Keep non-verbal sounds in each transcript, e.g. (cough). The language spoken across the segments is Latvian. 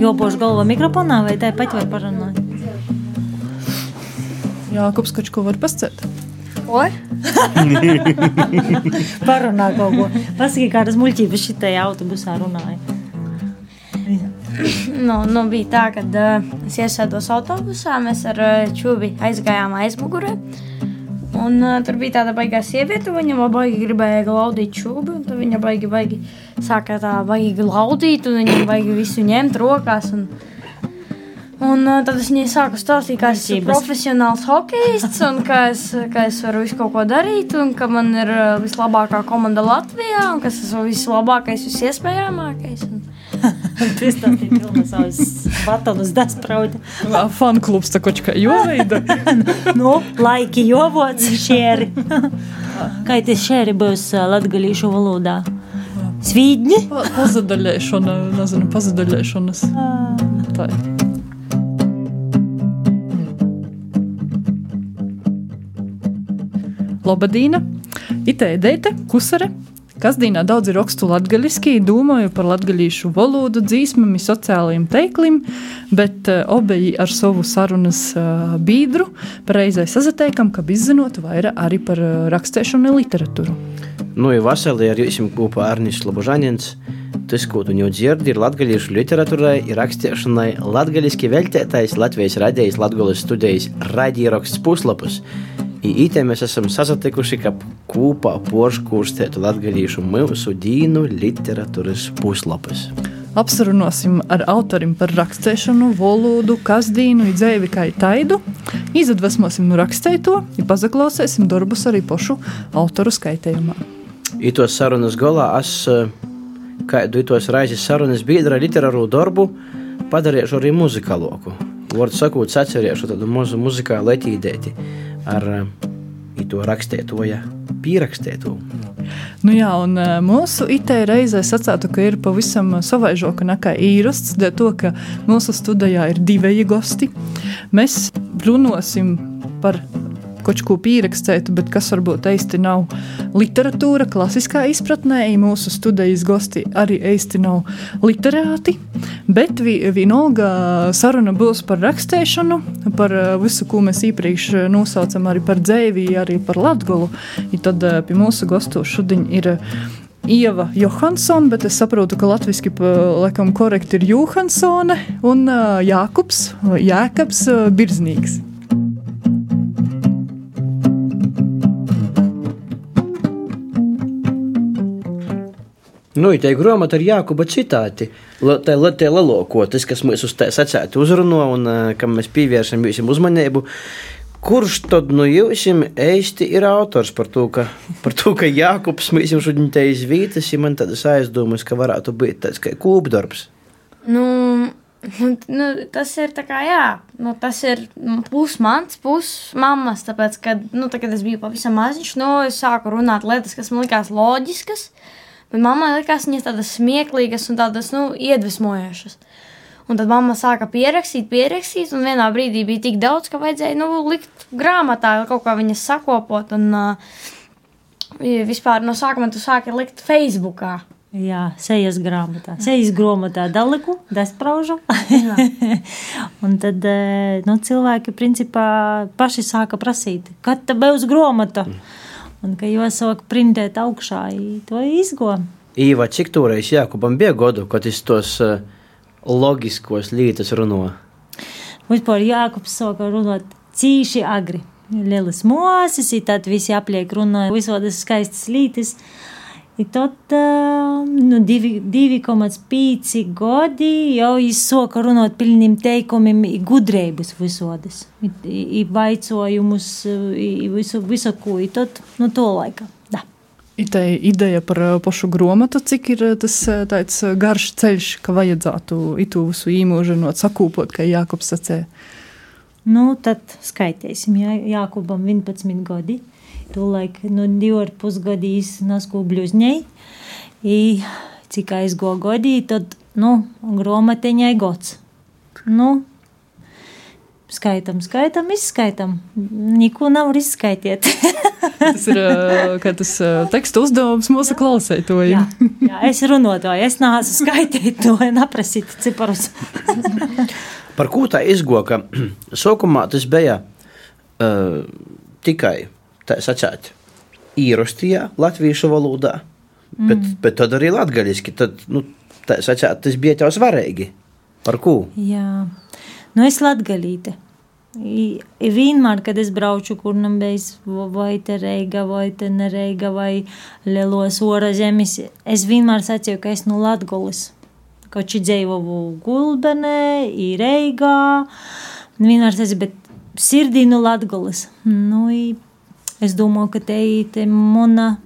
jobošu galvā mikrofonā vai tāpat var parunāt? Jākubs, kač ko var pascēt? Oi? (laughs) Parunā kaut ko. Pasaki, kādas muļķības šitajā autobusā runāja. Nu, nu bija tā, ka uh, es iesēdos autobusā, mēs ar uh, čūbi aizgājām aizmugurē. Un, uh, tur bija tāda baigā sieviete, viņa vēl baigi gribēja glaudīt čūbi. un tad Viņa baigi, baigi sāka tā baigi glaudīt, un viņa baigi visu ņemt rokās. Un, un uh, tad es viņai sāku stāstīt, ka es esmu profesionāls hokejists, un ka es, ka es varu visu kaut ko darīt, un ka man ir uh, vislabākā komanda Latvijā, un ka es esmu vislabākais, visiespējamākais. Un, (laughs) Pristāstīt pilnu savus batonus dasprauda. Fanu klubs, tā koč kā joveida. (laughs) Nu, laiki jovots šēri. (laughs) Kā tas šēri būs ā, latgalīšu valodā? Svīdņi? Pazadaļēšana, nezinu, pazadaļēšanas. Tā ir. Labadīna, itē deite, kusare. Kasdīnā daudz ir rakstu latgaļiski, domāju par latgaļīšu valodu, dzīsmami, sociālajiem teiklim, bet uh, obeji ar savu sarunas uh, bīdru pareizai sazateikam, ka izzinot vairāk arī par uh, rakstēšanu un literatūru. Nu, ir vasarī ar jums kopā Arnijas Slobožanins. Tas, ko tu jau dzirdi, ir latgalīšu literatūrai, ir rakstīšanai, latgaliski veltētais Latvijas radijas Latgolas studijas raidieraksts puslapus. I itē mēs esam sasatikuši, ka kopā porškūrstētu latgalīšu mūsu dīnu literatūras puslapus. Apsarunosim ar autoriem par rakstēšanu, valodu, kasdīnu, dzēvi kā taidu. Izadvesmosim no rakstēto, ja pazaklausēsim darbus arī pašu autoru skaitījumā. Itos sarunas galā es eh, kādu itos raizes sarunas biedra literāru darbu padarīšu arī muzikāloku. Vārdu sakot, atcerēšu tādu mazu muzikālu etīdēti ar eh, ito rakstētoja pierakstēto. Nu jā, un eh, mūsu itē reizē sacītu, ka ir pavisam savaižoka nekā īrasts, dēļ to, ka mūsu studijā ir divi gosti. Mēs runāsim par kaut ko pierakstētu, bet kas varbūt īsti nav literatūra, klasiskā izpratnē. Mūsu studijas gosti arī īsti nav literāti, bet vi, vienalga saruna būs par rakstēšanu, par eh, visu, ko mēs iepriekš nosaucam arī par dzēvi, arī par latgolu. I tad eh, pie mūsu gostu šodien ir Ieva Johansson, bet es saprotu, ka latviešu laikam korekti ir Johansone un Jākups, Jēkabs uh, Nu, tā ir grāmata ar Jākuba citāti. La- Tā ir tie lielāko, tas, kas mums uz tā sacēta uzrunā un eh, kam mēs pievēršam jūsim uzmanību. Kurš tad no jums īsti ir autors par to, ka, par to, ka Jākups mums šodien te izvītas, ja man tādas aizdomas, ka varētu būt tāds kā kūpdarbs? Nu, nu, tas ir tā kā, jā, nu, tas ir pus mans, pus mammas. Tāpēc, kad, nu, tā, kad es biju pavisam maziņš, nu, es sāku runāt lietas, kas man likās loģiskas. Bet mammai likās viņas tādas smieklīgas un tādas, nu, iedvesmojošas. Un tad mamma sāka pierakstīt, pierakstīt, un vienā brīdī bija tik daudz, ka vajadzēja, nu, likt grāmatā, kaut kā viņas sakopot. Un uh, vispār no sākuma tu sāki likt Facebookā. Jā, sejas grāmatā. Sejas grāmatā daliku, daspraužu. (laughs) un tad nu, cilvēki principā paši sāka prasīt, kad tā būs grāmata. Un ka jau sāk printēt augšā, to izgo. Īva, cik toreiz Jākubam bija godu, kad es tos uh, loģiskos lietas runāju? Vispār Jākups sāka runāt cīši agri. Lielas mūzes, tad visi apliek runāja visādas skaistas lītas. I tad nu, divi- 2,5 gadi jau izsoka runāt pilniem teikumiem, i gudrības visādas, i, i, i vaicojumus, i, i visu, visu ko. I tad, nu, to laika. Da. Ir tā ideja par uh, pašu grāmatu, cik ir uh, tas uh, tāds garš ceļš, ka vajadzētu itu visu īmožinot, sakūpot, kā Jākops sacīja. Nu, tad skaitīsim, Jā, Jākubam 11 gadi. Tūlaik, nu, divi ar pusgadīs nasku bļuzņai. I, cik aizgo gadi, tad, nu, gromateņai gods. Nu, skaitam, skaitam, izskaitam. Neko nav izskaitiet. (laughs) tas ir tas teksta uzdevums mūsu klausētojiem. jā, jā, es runāju, es nācu skaitīt to (laughs) un aprasīt ciparus. Par ko tā izgoka? (clears throat) Sākumā tas bija uh, tikai tā sacīt īrostijā, latviešu valodā, bet, mm. bet tad arī latgaļiski. Tad, nu, tā sacīt, tas bija tev svarīgi. Par ko? Jā, nu es latgaļīte. I, vienmēr, kad es braucu kur nam bez vai te reiga, vai te nereiga, vai lielos ora zemes, es vienmēr sacīju, ka es no Latgolas. Kaut či dzīvoju Gulbenē, i Reigā, vienmēr sacīju, bet sirdī no Latgolas. Nu, i, es domāju, ka te ir mana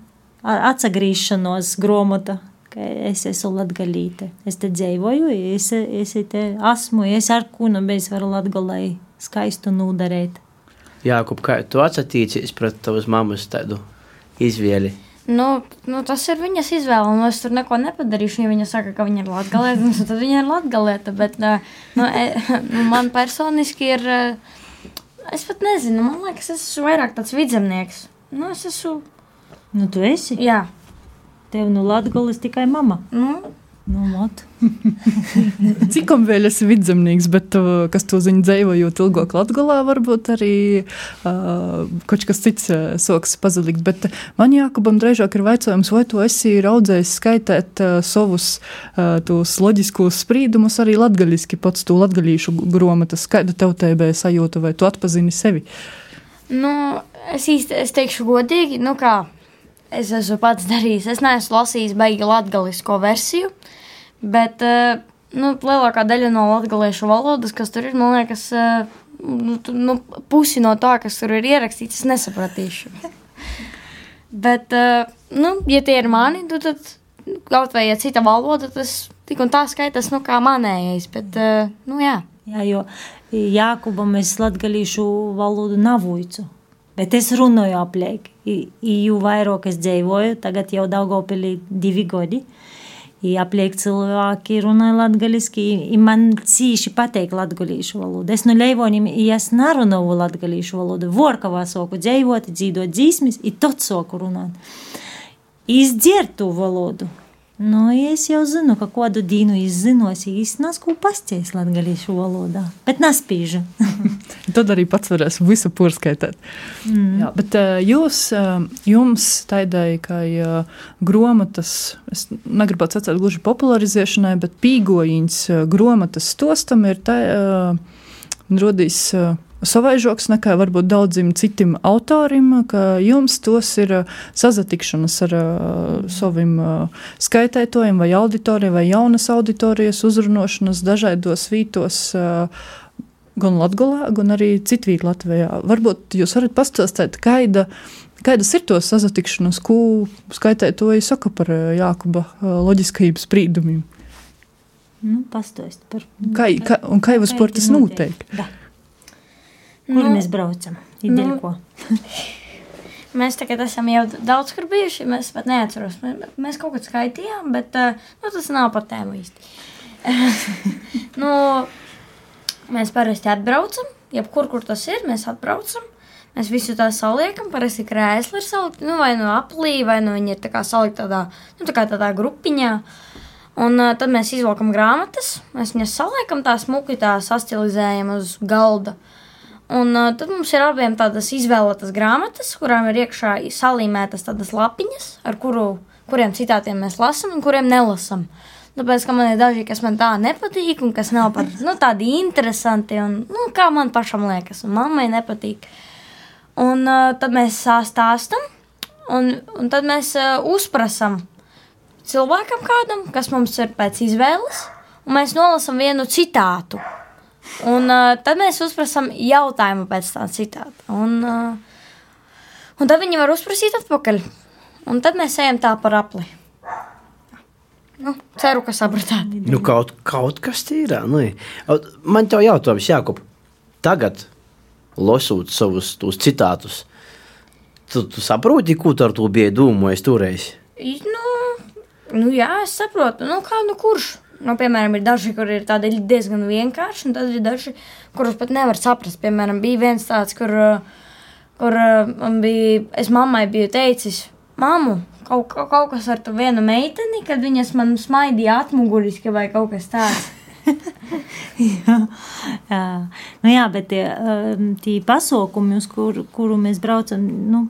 atsagrīšanos gromota, ka es esmu latgaļīte. Es te dzīvoju, es, es te esmu, es ar kunu bez varu latgalai skaistu nodarīt. Jā, kā tu atsatīcies pret tavas mammas tādu izvēli? Nu, nu, tas ir viņas izvēle, un es tur neko nepadarīšu. Ja viņa saka, ka viņa ir latgalēta, (laughs) nu, tad viņa ir latgalēta. Bet nu, e, (laughs) nu, man personiski ir, es pat nezinu, man liekas, es esmu vairāk tāds vidzemnieks. Nu, es esmu. Nu, tu esi? Jā. Tev nu latgalis tikai mama. Nu, Nu, (laughs) Cik vēl esi vidzemnieks, bet uh, kas to zina dzīvojot ilgāk Latgolā, varbūt arī uh, kaut kas cits uh, soks pazudīt. Bet man Jākubam drežāk ir vaicājums, vai tu esi raudzējis skaitēt uh, savus uh, loģiskos sprīdumus arī latgaļiski, pats to latgaļīšu gromatas, kāda tev te bija sajūta, vai tu atpazini sevi? Nu, es īsti, es teikšu godīgi, nu kā es esmu pats darījis. Es neesmu lasījis baigi latgalisko versiju, bet uh, nu, lielākā daļa no latgaliešu valodas, kas tur ir, man liekas, uh, nu, nu, pusi no tā, kas tur ir ierakstīts, es nesapratīšu. (laughs) bet, uh, nu, ja tie ir mani, nu, tad kaut vai ja cita valoda, tas tik un tā skaitas, nu, kā manējais, bet, uh, nu, jā. Jā, jo Jākubam es latgalīšu valodu nav uicu. Bet es runāju apliek, jo vairāk es dzīvoju, tagad jau Daugopilī divi gadi. I apliek cilvēki runāja latgaliski, i man cīši pateik latgalīšu valodu. Es no leivonim, ja es nerunāju latgalīšu valodu, Vorkavā soku dzīvot, dzīvot dzīsmis, i tot soku runāt. Izdzirtu valodu, Nu, es jau zinu, ka kādu dienu izzinos, īstenībā ko pasties latviešu valodā, bet nespīžu. Tad arī pats varēs visu porskaitīt. Mm. Jā, bet uh, jūs, uh, jums tādai, kā gromatas, es negribu atcelt gluži popularizēšanai, bet pīgojiņas uh, gromatas stostam ir tā, rodīs. Savaižoks nekā varbūt daudziem citiem autoriem, ka jums tos ir sazatikšanas ar saviem skaitētojiem vai auditoriem vai jaunas auditorijas uzrunošanas dažādos vītos. Uh, Gan Latvijā, gan arī citviet Latvijā. Varbūt jūs varat pastāstīt, kāda, kādas ir tos sazatikšanas, ko skaitētoji saka par uh, Jākuba uh, loģiskajiem sprīdumiem. Nu, pastāst par kā, kā, un kā jūs par tas notiek? Da. Kur nu, mēs braucam? Nu, (laughs) mēs tagad esam jau daudz kur bijuši. Mēs pat neatceros. Mēs, mēs kaut ko skaitījām, bet uh, nu, tas nav par tēmu īsti. (laughs) nu, mēs parasti atbraucam, jebkur, kur tas ir, mēs atbraucam. Mēs visu tā saliekam, parasti krēsli ir salikti, nu, vai no aplī, vai no viņi ir tā kā salikti tādā, nu, tā kā tādā grupiņā. Un uh, tad mēs izvelkam grāmatas, mēs viņas saliekam tā smuki, tā sastilizējam uz galda. Uh, Un uh, tad mums ir abiem tādas izvēlētas grāmatas, kurām ir iekšā salīmētas tādas lapiņas, ar kuru, kuriem citātiem mēs lasām un kuriem nelasām. Tāpēc, ka man ir daži, kas man tā nepatīk, un kas nav pat nu, tādi interesanti, un nu, kā man pašam liekas, un mammai nepatīk. Un uh, tad mēs stāstām, un, un tad mēs uh, uzprasām cilvēkam kādam, kas mums ir pēc izvēles, un mēs nolasām vienu citātu. Un uh, tad mēs uzprasām jautājumu pēc tā citāta. Un, uh, un tad viņi var uzprasīt atpakaļ. Un tad mēs ejam tā par apli. Nu, ceru, ka sapratāt. Nu, kaut, kaut kas tīrā. Nu, man te jautājums, Jākop, tagad, lasot savus citātus, tu, tu saproti, ko tu ar to biji domājis toreiz? Nu, nu, jā, es saprotu. Nu, kā nu kurš? Nu, piemēram, ir daži, kur ir tādi diezgan vienkārši, un tad ir daži, kurus pat nevar saprast. Piemēram, bija viens tāds, kur, kur man bija, es mammai biju teicis, mamu, kaut, kaut, kas ar to vienu meiteni, kad viņas man smaidīja atmuguriski vai kaut kas tāds. (laughs) jā, jā. Nu, jā, bet tie, um, tie pasaukumi, uz kur, kuru mēs braucam, nu,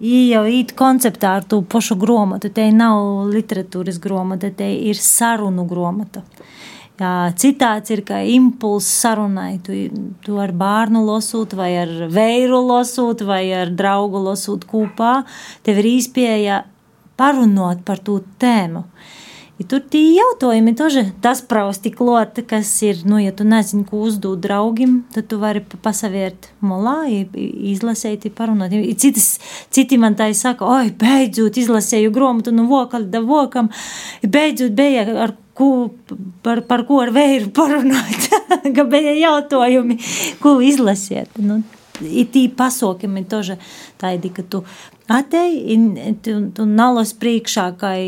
jau ir konceptā ar to pašu grāmatu. Te nav literatūras grāmata, te ir sarunu grāmata. Jā, citāts ir kā impulss sarunai. Tu, tu ar bērnu lasot, vai ar veiru lasot, vai ar draugu lasot kopā. Tev ir īspēja parunot par to tēmu. Ja tur tie jautājumi тоже tas prausti klāt, kas ir, nu, ja tu nezini, ko uzdot draugim, tad tu vari pasavērt molā, izlasēt, parunāt. Citas, citi man tā saka, oi, beidzot izlasēju grāmatu no vokal da vokam, beidzot bija ar ko, par, par ko ar vēju parunāt, ka bija jautājumi, ko izlasiet. Nu, и ti pasoki mi tože tādi, ka tu atei, tu, tu nalos priekšā kai,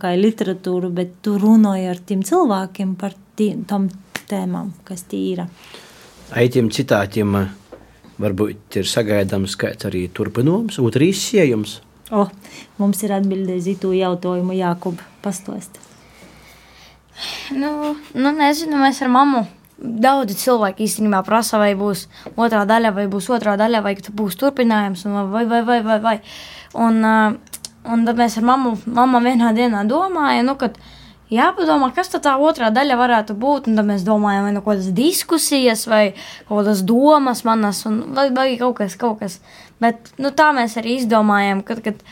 kai literatūru, bet tu runoji ar tiem cilvēkiem par tiem, tom tēmām, kas tī ir. Aitiem citātiem varbūt ir sagaidams, ka arī turpinums, otrīs siejums. O, oh, mums ir atbilde uz itu jautājumu, Jākub, pastost. Nu, nu nezinu, mēs ar mammu Daudzi cilvēki īstenībā prasa, vai būs otrā daļa, vai būs otrā daļa, vai būs turpinājums, vai, vai, vai, vai, vai. Un, un tad mēs ar mammu, mamma vienā dienā domājam, nu, kad jāpadomā, kas tā otrā daļa varētu būt. Tad mēs domājam, vai nu kādas diskusijas, vai kādas domas manas, un, vai, vai kaut kas, kaut kas. Bet nu, tā mēs arī izdomājam, kad, kad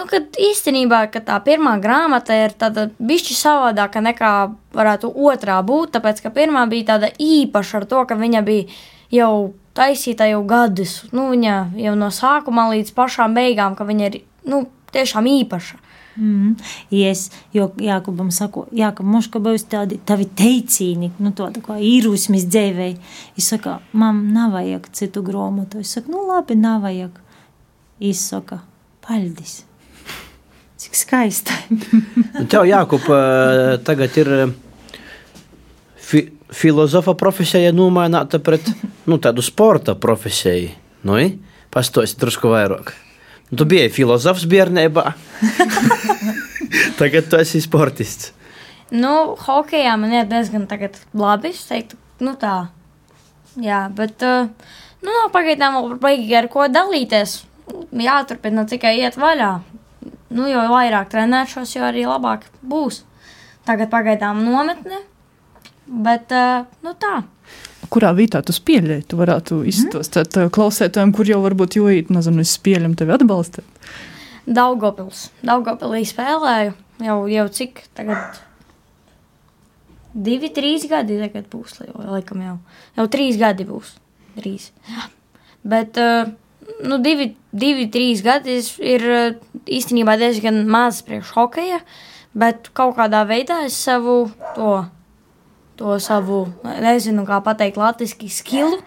Nu, kad īstenībā ka tā pirmā grāmata ir tāda bišķi savādāka nekā varētu otrā būt, tāpēc ka pirmā bija tāda īpaša ar to, ka viņa bija jau taisīta jau gadus, nu, viņa jau no sākuma līdz pašām beigām, ka viņa ir, nu, tiešām īpaša. Mm. Es Jākubam saku, Jākub, mums kā būs tādi tavi teicīni, nu tāda kā īrūsmis dzēvēji. Es saku, mam nav vajag citu grāmatu. Es saku, nu labi, nav vajag. Izsaka, paldies. Cik skaisti. (laughs) Nu, tev, Jākup, tagad ir fi filozofa profesija nomaināta pret nu, tādu sporta profesiju. Nu, Pastāsti drusku vairāk. Tu biji filozofs bērnībā. (laughs) tagad tu esi sportists. Nu, hokeja man ir diezgan labi. Es teiktu, nu tā. Jā, bet uh, nu, nav pagaidām vēl baigi ar ko dalīties. Jāturpina tikai iet vaļā nu, jo vairāk trenēšos, jo arī labāk būs. Tagad pagaidām nometne, bet uh, nu, tā. Kurā vietā tu spēļēji? Tu varētu izstāstīt mm. klausētājiem, kur jau varbūt jūīt, nezinu, es spēļam tevi atbalstīt. Daugopils. Daugopilī spēlēju jau, jau cik tagad. Divi, trīs gadi tagad būs, laikam jau. Jau trīs gadi būs. Trīs. Bet uh, nu, divi, divi, trīs gadi ir eh, īstenībā diezgan maz priekš hokeja, bet kaut kādā veidā es savu to, to savu, nezinu, kā pateikt, latviski skilu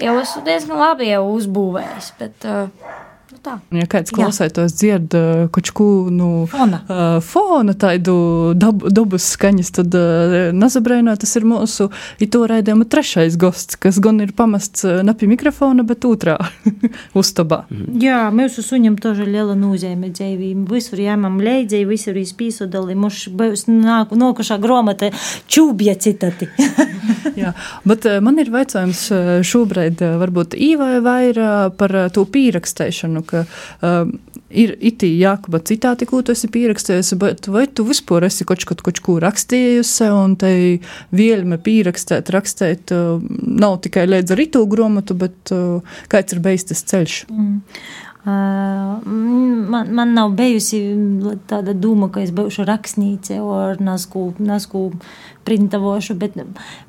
jau esmu diezgan labi jau uzbūvējis. Bet, uh, Nu tā. Ja kāds klausētos dzird uh, kaut ko nu, fona. Uh, fona tādu dab, dabas skaņas, tad uh, nezabrēnā tas ir mūsu ito raidījuma trešais gosts, kas gan ir pamests uh, ne pie mikrofona, bet otrā (laughs) uztabā. Mhm. Jā, mūsu suņam toži liela nozīme dzīvība. Visur jāmam leidzēji, visur izpīsodali, mums būs nāk, nokušā gromata čūbja citati. (laughs) Jā, bet uh, man ir vaicājums uh, šobrīd varbūt īvai vairāk par to pīrakstēšanu zinu, ka um, ir itī jākuba citāti, ko tu esi pierakstījusi, bet vai tu vispār esi kaut, kaut, kaut ko rakstījusi, un te vielme pierakstēt, rakstēt, uh, nav tikai līdz ar itu gromatu, bet uh, kāds ir bijis tas ceļš? Mm. Uh, man, man nav bijusi tāda doma, ka es būšu rakstniece ar nasku, nasku printavošu, bet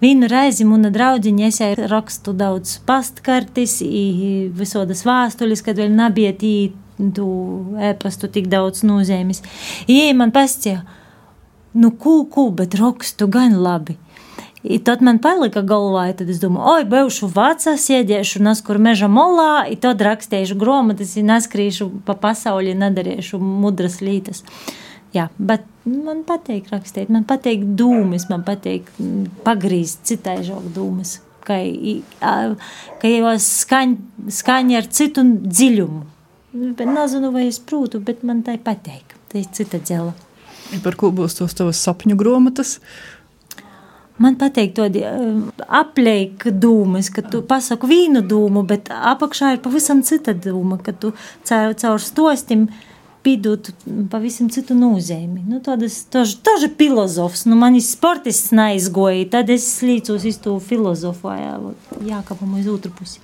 vienu reizi mana draudziņa es rakstu daudz pastkartis, visodas vēstules, kad vēl nebija tī tu e-pastu tik daudz nozīmes. Ie man pastie, nu kū, kū, bet rakstu gan labi. I tad man palika galvā, tad es domāju, oi, būšu vecā, sēdēšu neskur meža molā, i tad rakstīšu grāmatas, neskrīšu pa pasauli, nedarīšu mudras lietas. Jā, bet man patīk rakstīt, man patīk dūmas, man patīk mm, pagrīzt citai žogu dūmas, ka, ka jau skaņ, skaņa ar citu dziļumu. Bet nezinu, vai es prūtu, bet man tai patīk. Tā ir cita dzela. Par ko būs tos tavas sapņu grāmatas? Man patīk to aplēkt dūmus, ka tu pasaki vienu dūmu, bet apakšā ir pavisam cita dūma, ka tu caur, caur stostim pīdot pavisam citu nozīmi. Nu, tas ir filozofs. Nu, man ir sportists neizgoja, tad es slīcos iz to filozofu, jākapam uz otru pusi.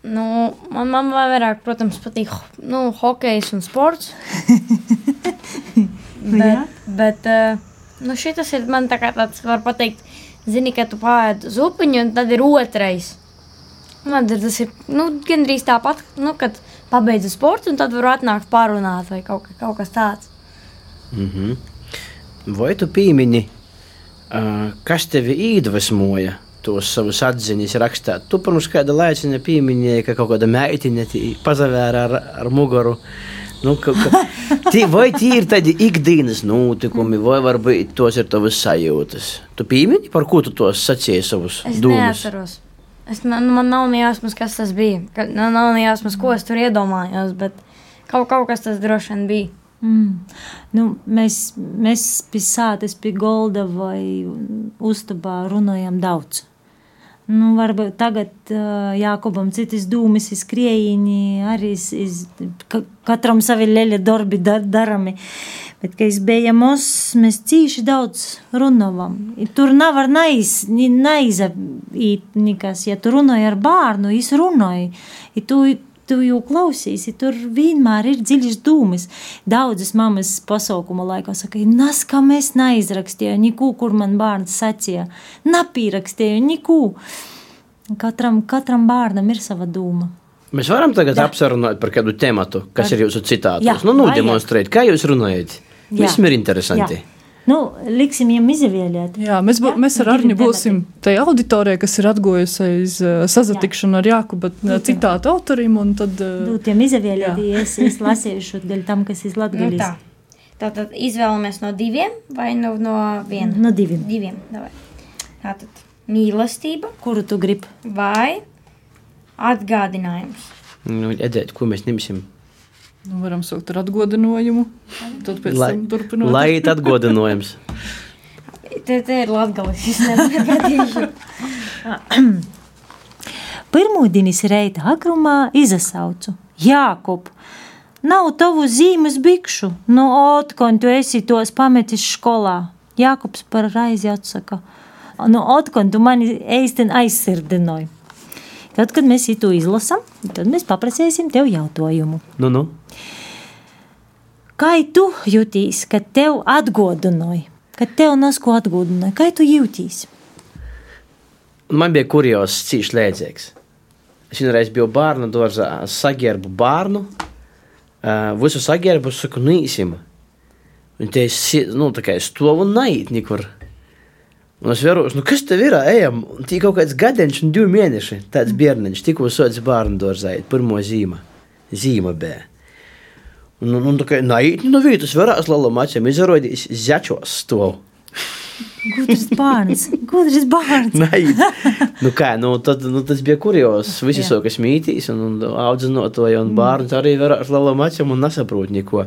Nu, man, man vairāk, protams, patīk nu, hokejs un sports. (laughs) bet, Jā. bet uh, nu, šis ir man tā kā tāds, var pateikt, zini, ka tu pārēd uz upiņu, un tad ir otrais. Man tas ir nu, gandrīz tāpat, nu, kad pabeidzu sportu, un tad varu atnākt pārunāt vai kaut, ka- kaut kas tāds. Mhm. Vai tu piemini, uh, kas tevi iedvesmoja tos savus atziņas rakstāt? Tu pirms kāda laicina pieminēji, ka kaut kāda meitene tī pazavēra ar, ar mugaru. Nu, ka, ka, tī, vai tie ir tādi ikdienas notikumi, vai varbūt tos ir tavas sajūtas? Tu piemini, par ko tu tos sacīji savus Es dūmus? neatceros. Es, ne- nu, man nav ne jāsmas, kas tas bija. Ka, nu, nav ne jāsmas, ko es tur iedomājos, bet kaut, kaut kas tas droši vien bija. Mm. Nu, mēs mēs pie sātes, pie golda vai uztabā runājam daudz. Nu, varbūt tagad uh, Jākubam citas dūmis ir skrējiņi, arī iz, iz, ka, katram savi leļa darbi dar, darami. Bet, kad biju mūs, mēs cīši daudz runājam. I Tur nav var naiz, neizabīt nekas. Ja tu runāji ar bērnu, es runāju. I Tu, tu jau klausīsi, tur vienmēr ir dziļas dūmas. Daudzas mammas pasaukuma laikā saka, nas, kā mēs neizrakstīju, neko, kur man bērns sacīja, napīrakstīju, neko. Katram, katram bērnam ir sava dūma. Mēs varam tagad Jā. apsarunāt par kādu tematu, kas Par- ir jūsu citātos. Nu, nu demonstrēt, kā jūs runājat. Viss ir interesanti. Jā. Nu, liksim viņam izvēlēt. Jā, mēs, bū, Jā, mēs ar Arni būsim tajā auditorijā, kas ir atgojusi aiz uh, sazatikšanu ar Jākubu, bet uh, citātu autorim. un Tad, uh, Dūtiem izvēlēt, Jā. ja es, es lasīšu dēļ tam, kas ir (laughs) Nu, latgaļis. tā. Tātad izvēlamies no diviem vai no, no viena? No diviem. Diviem. Davai. Tātad mīlestība Kuru tu gribi? vai atgādinājums. Nu, Edzēt, ko mēs ņemsim? Nu, varam saukt ar atgodinājumu. Tad pēc Lai, tam turpināt. lai ir atgodinājums. (laughs) Te, te ir latgalis, es ne- nepatīšu. Pirmdienas reita agrumā izsaucu Jākopu. Nav tavu zīmes bikšu, no otkon tu esi tos pametis skolā. Jākops par raizi atsaka. No otkon tu mani eisteni aizsirdinoji. Tad, kad mēs to izlasām, tad mēs paprasīsim tev jautājumu. Nu, nu. Kā tu jūties, kad tev atgodināja? Kad tev nes ko atgādināja, kā tu jūties? Man bija kurjos cīņš lēdzīgs. Es vienreiz biju bērnu dārzā, sagērbu bērnu. Visu sagērbu saku, nu īsim. Un te es si- nu, tā kā es stāvu un naiet nekur. Un es vēros, nu kas tev ir? Ejam, un tī kaut kāds gadiņš un divi mēneši. Tāds bērniņš tikko sots bērnu dārzā, pirmo zīma. Zīma bija. Un, un, un tā kā naiet, nu vītus varās lalam acīm izrādījis začos stāvu. (laughs) Gudrs bērns, gudrs bērns. Nu kā, nu, tad, nu, tas bija kurjos. Visi Jā. sākas mītīs, un, un audzinot to jau bērnu arī var ar lielu macam un nesaprot neko.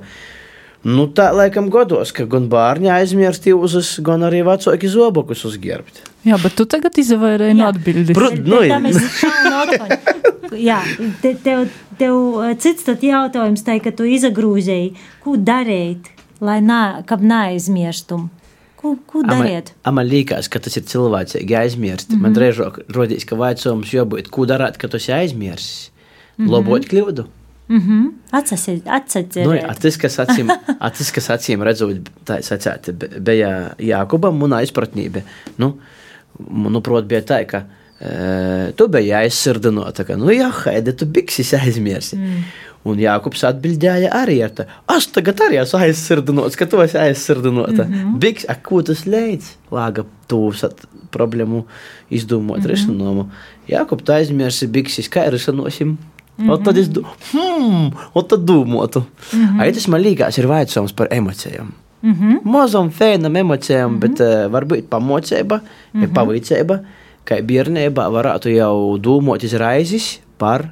Nu, tā laikam godos, ka gan bērni aizmirst jūzus, gan arī vecāki zobokus uzgerbt. Jā, bet tu tagad izvairēji no atbildes. Prot- Nu, Tā jā. atpakaļ. Jā, te, tev, tev uh, cits tad jautājums tai, ka tu izagrūzēji, ko darīt, lai nā, kab neaizmirstum. Ko, ko darīt? Man liekas, ka tas ir cilvēcīgi aizmirst. Mm -hmm. Man drēžāk rodīs, ka vajadzams jābūt, ko darāt, ka tu esi aizmirsis. Mm -hmm. Labot kļūdu. Mhm. Atsasiet, atsasiet. Nu, jā, tas, kas acīm, a, (laughs) tas, kas acīm redzot, tā sacēta, be- bija Jākubam un aizpratnība. Nu, nu, prot, bija tā, ka e, tu biji aizsirdinota, ka, nu, jā, haide, tu biksis aizmirsi. Mm. Un Jākubs atbildēja arī ar to, es tagad arī esmu aizsirdinots, ka tu esi aizsirdinota. Mm -hmm. Biks, a, ko tas leidz? Lāga at problēmu izdomot mm -hmm. risinājumu. Jākub, tu aizmirsi biksis, kā risināsim? Mm -hmm. Tad es do, hmm, un tad domāju, mm -hmm. ai tas man liekas, ir vaicājums par emocijām. Mm -hmm. Mazam fēnam emocijām, mm -hmm. bet uh, varbūt pamocība, mm -hmm. pavīcība, ka bērnībā varētu jau domāt izraizes par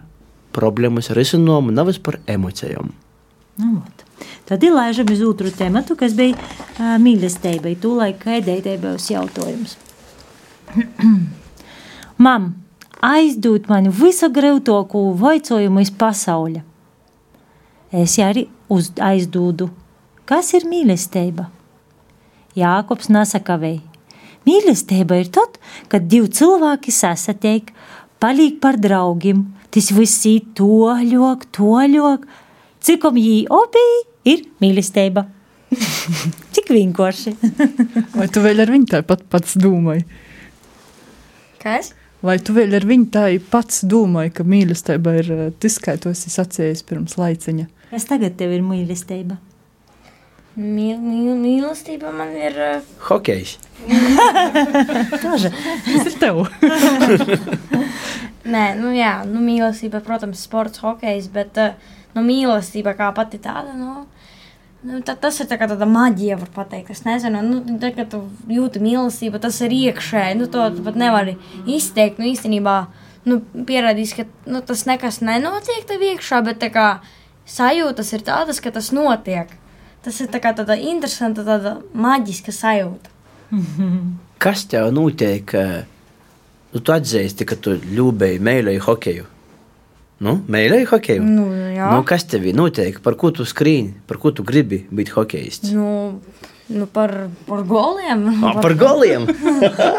problēmas risinājumu, nevis par emocijām. Nu, ot. Tad ir laižam uz otru tematu, kas bija uh, mīlestība. Tūlaik ēdēja būs jautājums. (clears throat) Mam, aizdod mani visu grūtāko vaicojumu iz pasaules. Es arī uz aizdūdu. Kas ir mīlestība? Jākops nesakavēja. Mīlestība ir tad, kad divi cilvēki sasatiek, paliek par draugiem. Tas viss ir toļok, toļok. Cikom jī obī ir mīlestība. (laughs) Cik vienkārši. Vai tu vēl ar viņu tāpat pats domāji? Kas? Vai tu vēl ar viņu tā pats domāji, ka mīlestība ir tas, kā tu esi sacījis pirms laiciņa? Kas tagad tev ir mīlestība? Mīl, mīl, mīlestība man ir. Uh... Hokejs. (laughs) Tas ir tev. Nē, nu jā, nu mīlestība, protams, sports, hokejs, bet uh, nu, mīlestība kā pati tāda. Nu, Nu, tā, tas ir tā kā tāda maģija, var teikt. Es nezinu, nu, tā, kad tu jūti mīlestību, tas ir iekšēji. Nu, to pat nevar izteikt. Nu, īstenībā nu, pierādījis, ka nu, tas nekas nenotiek tev iekšā, bet kā, sajūtas ir tādas, ka tas notiek. Tas ir tā kā tāda interesanta, tāda maģiska sajūta. Kas tev notiek? Nu, tu atzīsti, ka tu ļūbēji, mēlēji hokeju. Nu, Mēģināju hokeju. Nu, jā. nu, kas tev ir noteikti? Par ko tu skrīni? Par ko tu gribi būt hokejists? Nu, nu par, par goliem. A, par goliem!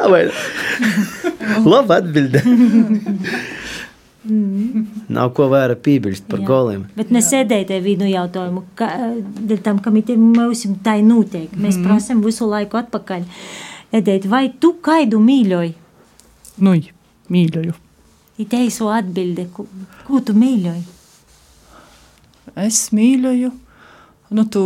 (laughs) (laughs) Labi atbilde! Nav ko vairāk piebilst par Jā. goliem. Bet mēs sēdējām te vienu jautājumu, ka, tam, kam ir mums tā notiek. Mēs mm. prasām visu laiku atpakaļ. Edēt, vai tu kaidu mīļoji? Nu, mīļoju. Ir teiso atbilde, ko, ko tu mīļoji? Es mīļoju nu, tu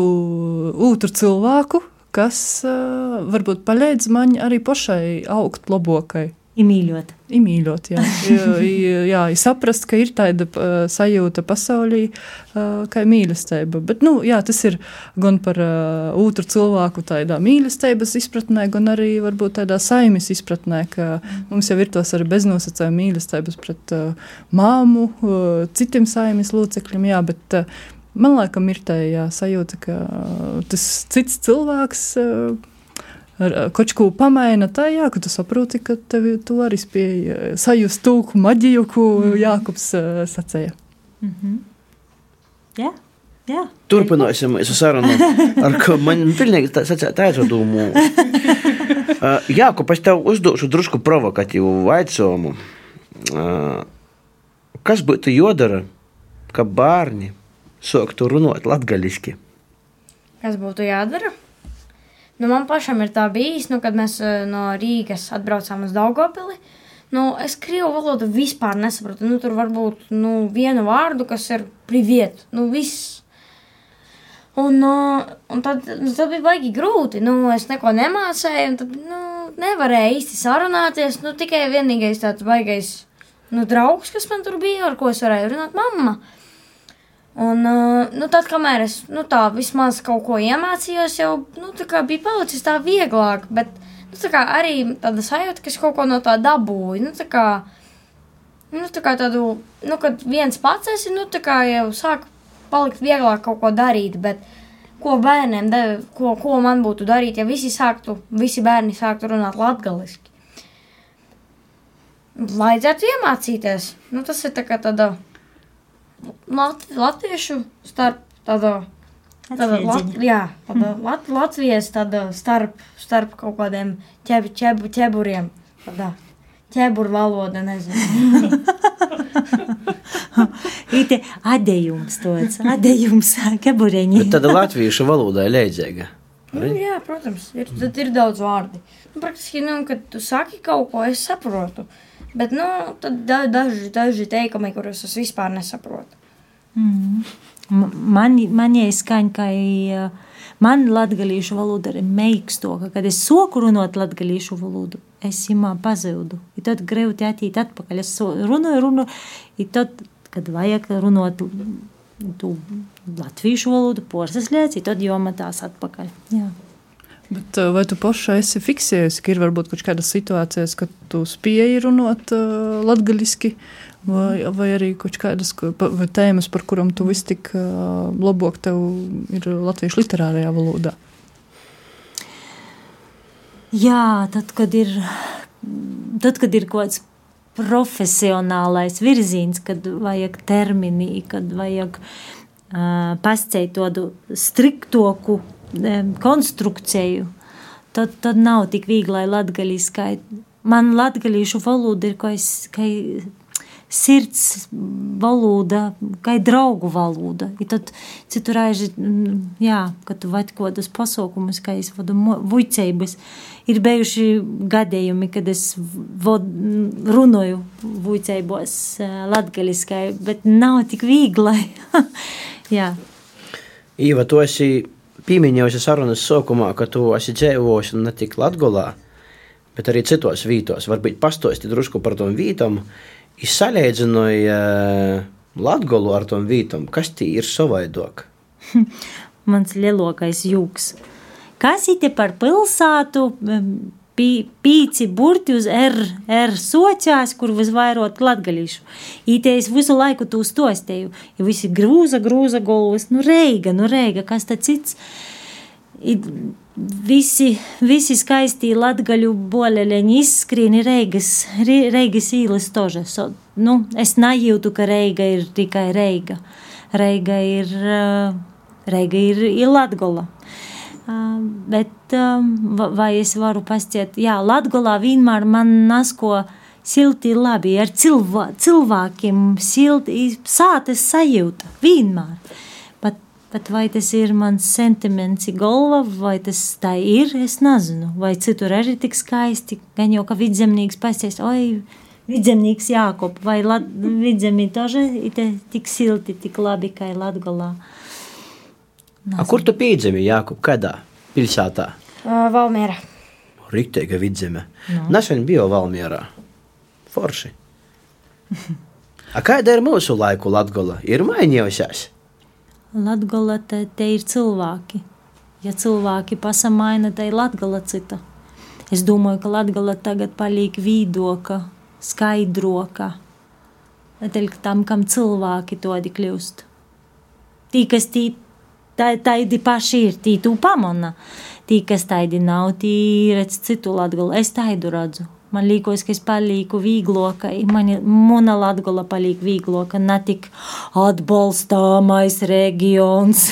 otru cilvēku, kas uh, varbūt palīdz man arī pašai augt labokai. Imīļot. Imīļot, jā. (laughs) jā, jā saprast, ka ir tāda uh, sajūta pasaulī, uh, kā mīlestība. Bet, nu, jā, tas ir gan par uh, otru cilvēku tādā mīlestības izpratnē, gan arī varbūt tādā saimes izpratnē, ka mums jau ir tos arī beznosacējuma mīlestības pret uh, māmu, uh, citiem saimes locekļiem, jā, bet uh, man laikam ir tā jā, sajūta, ka uh, tas cits cilvēks. Uh, kaut ko pamaina tajā, ka tu saproti, ka tev tu arī spēj sajust to maģiju, ko mm. Jākubs uh, sacīja. Mm -hmm. Jā. Jā. Turpināsim mūsu sarunu. Ar ko man pilnīgi tādu domu. Uh, jā, ko pēc tev uzdošu drusku provokatīvu vaicojumu. Uh, kas būtu jodara, ka bērni sāktu runāt latgaļiski? Kas būtu jādara? Nu, man pašam ir tā bijis, nu, kad mēs eh, no Rīgas atbraucām uz Daugopili. Nu, es krievu valodu vispār nesaprotu. Nu, tur var būt nu, viena vārdu, kas ir priviet. Nu, viss. Un, un tad, nu, tad bija baigi grūti. Nu, es neko nemācīju, tad nu, nevarēju īsti sarunāties. Nu, tikai vienīgais tāds baigais nu, draugs, kas man tur bija, ar ko es varēju runāt, mamma. Uh, Un, uh, nu, tad, kamēr es nu, tā vismaz kaut ko iemācījos, jau nu, bija palicis tā vieglāk. Bet nu, tā arī tāda sajūta, ka es kaut ko no tā dabūju. Nu, tā kā, nu, tā kā tādu, nu, kad viens pats esi, nu, tā kā jau sāk palikt vieglāk kaut ko darīt. Bet, ko bērniem, de, ko, ko man būtu darīt, ja visi, sāktu, visi bērni sāktu runāt latviešu? Vajadzētu iemācīties. Nu, tas ir tā kā tāda lat, latviešu starp tāda. Tāda, lat, jā, tāda mm. lat, Latvijas tāda starp, starp kaut kādiem ķeb, ķeb, ķeburiem. Tāda ķeburu valoda, nezinu. (laughs) Ite adējums tāds, adējums ķebureņi. Bet tāda latviešu valoda ir leidzīga. Nu, jā, protams, ir, tad ir daudz vārdi. Nu, praktiski, nu, kad tu saki kaut ko, es saprotu. Bet nu, tad daži, daži teikumi, kurus es vispār nesaprotu. Mm. Man, man ieskaņa, ka man latgalīšu valoda ir meikstoka. Kad es soku runot latgalīšu valodu, es imā pazudu. I tad greuti attīt atpakaļ. Es runāju, runāju, i tad, kad vajag runāt tu latviešu valodu, porsas lietas, tad jomatās atpakaļ. Jā. Bet, vai tu pašai esi fiksējusi, ka ir varbūt kaut kādas situācijas, kad tu spēji runāt uh, latviešu, vai, vai arī kaut kādas tēmas, par kurām tu vis tik uh, labāk tev ir latviešu literārajā valodā? Jā, tad, kad ir, tad, kad ir kaut kāds profesionālais virziens, kad vajag termini, kad vajag uh, pasceļot tādu striktoku konstrukciju, tad, tad nav tik viegli, lai latgaļiskai. Man latgaļīšu valoda ir kā, kā sirds valoda, kā draugu valoda. I tad citu reizi, jā, kad tu vadi kaut kādus pasaukumus, kā es vadu vuicēbas, ir bijuši gadījumi, kad es vod, runāju vuicēbos latgaļiskai, bet nav tik viegli. (laughs) jā. Īva, tu esi pieminējusi sarunas sākumā, ka tu esi dzīvojusi ne tik Latgolā, bet arī citos vītos. Varbūt pastosti drusku par tom vītam, Es salīdzināju uh, Latviju ar tom vītam, kas tī ir savaidok. (laughs) Mans lielākais jūks. Kas ir par pilsētu? Pī, pīci burti uz R, R sociās, kur visvairāk latgalīšu. Ītēs visu laiku tu stostēju, ja visi grūza, grūza galvas, nu reiga, nu reiga, kas tad cits. I, Visi, visi skaisti latgaļu boleļiņi izskrīni Reigas, Reigas īles toža. So, nu, es nejūtu, ka Reiga ir tikai Reiga. Reiga ir, Reiga ir, ir Latgola. Bet vai es varu pastiet, jā, Latgolā vienmēr man nasko silti labi ar cilvē, cilvēkiem, silti, sātes sajūta, vienmēr. Bet vai tas ir mans sentiments, galva, vai tas tā ir, es nezinu. Vai citur arī tik skaisti, gan jau kā vidzemnieks pasties, oi, vidzemnieks Jākop, vai vidzemī tože ir tik silti, tik labi, kā ir Latgolā. A, kur tu piedzemi, Jākop, kādā pilsētā? Uh, Valmiera. Rikteiga vidzeme. No. Nesen biju Valmierā. Forši. A kāda ir mūsu laiku Latgola? Ir mainījusies? Latgola te, te ir cilvēki. Ja cilvēki pasamaina, tad ir latgala cita. Es domāju, ka latgala tagad paliek vīdoka, skaidroka. Tādēļ tam, kam cilvēki todi kļūst. Tī, kas tī, tā, taidi paši ir, tī tu pamana. Tī, kas taidi nav, tī redz citu latgalu. Es taidu redzu. Man liekas, ka es palieku vīgloka, man mana latgola paliek vīgloka, ne tik atbalstāmais reģions,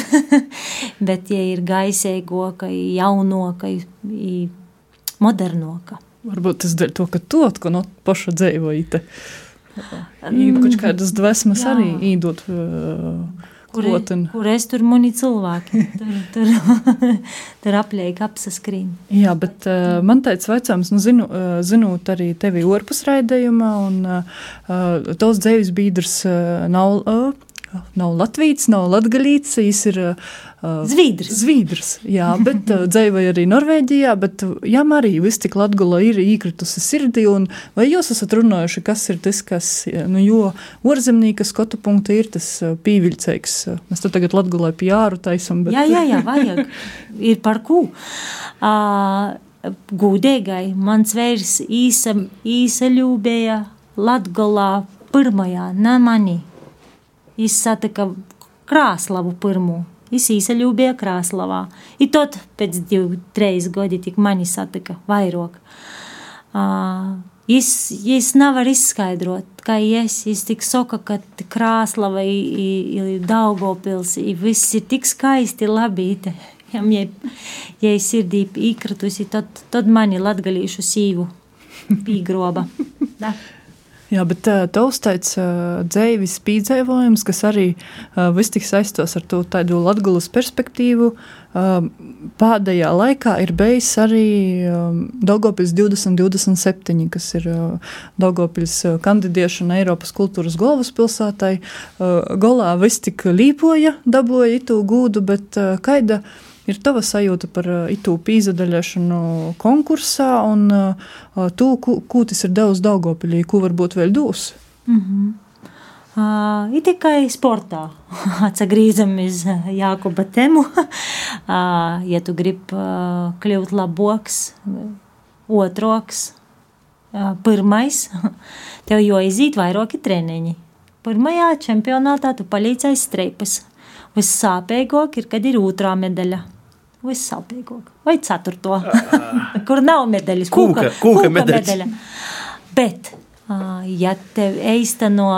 (laughs) bet ja ir gaisēgoka, jaunoka, modernoka. Varbūt tas dēļ to, ka tu atkal no paša dzīvojīte. Kaut kādas dvēsmas arī īdot. Uh, Kur, kur es tur mani cilvēki, tur, tur, (laughs) tur apliek apsaskrīn. Jā, bet uh, man teica vecāms, nu zinu, uh, zinot arī tevi orpus raidījumā, un uh, tos dzēvis bīdrs uh, nav, uh, nav latvīts, nav latgalīts, viņš ir uh, Zvīdrs. Zvīdrs, jā, (laughs) bet uh, dzīvoja arī Norvēģijā, bet jām arī viss tik latgula ir īkritusi sirdī, un vai jūs esat runājuši, kas ir tas, kas, nu, jo orzemnīka skotu punkta ir tas pīviļceiks. Mēs to tagad latgulai pjāru taisam, bet... Jā, jā, jā, vajag. ir par ko. Uh, gūdēgai mans vairs īsa, īsa ļūbēja latgulā pirmajā, ne mani. Izsatika Krāslavu pirmo. Es īsaļūbēju Krāslavā. I tot pēc divu, trīs gadi tik mani satika vairāk. Uh, es, es nevaru izskaidrot, kā es, es tik soka, ka Krāslava ir Daugopils, i viss ir tik skaisti labīte. Ja, ja, ja es sirdī īkritusi, tad, tad mani latgalīšu sīvu pīgroba. (laughs) Da. Jā, bet uh, tavs uh, dzēvis pīdzēvojums, kas arī uh, viss tik saistos ar to tādu latgulas perspektīvu, uh, pēdējā laikā ir bijis arī um, Daugopils 2027, kas ir uh, Daugopils kandidēšana Eiropas kultūras galvaspilsētai. Uh, golā viss tik līpoja, dabūja itu gūdu, bet uh, kaida ir tava sajūta par itu pīzadaļašanu konkursā un to, ko, tas ir devis Daugopilī, ko varbūt vēl dos? Mm -hmm. Uh, ir tikai sportā. (laughs) Atgriežamies Jākuba tēmu. uh, (laughs) ja tu gribi uh, kļūt labāks, otroks, uh, pirmais, (laughs) tev jau iziet vairāki treniņi. Pirmajā čempionātā tu palīdzēji streipas. Vissāpīgāk ir, kad ir otrā medaļa. Vissāpīgāk. Vai ceturto, (laughs) kur nav medaļas. Kūka, kūka, kūka medaļa. Bet, ja tev eisteno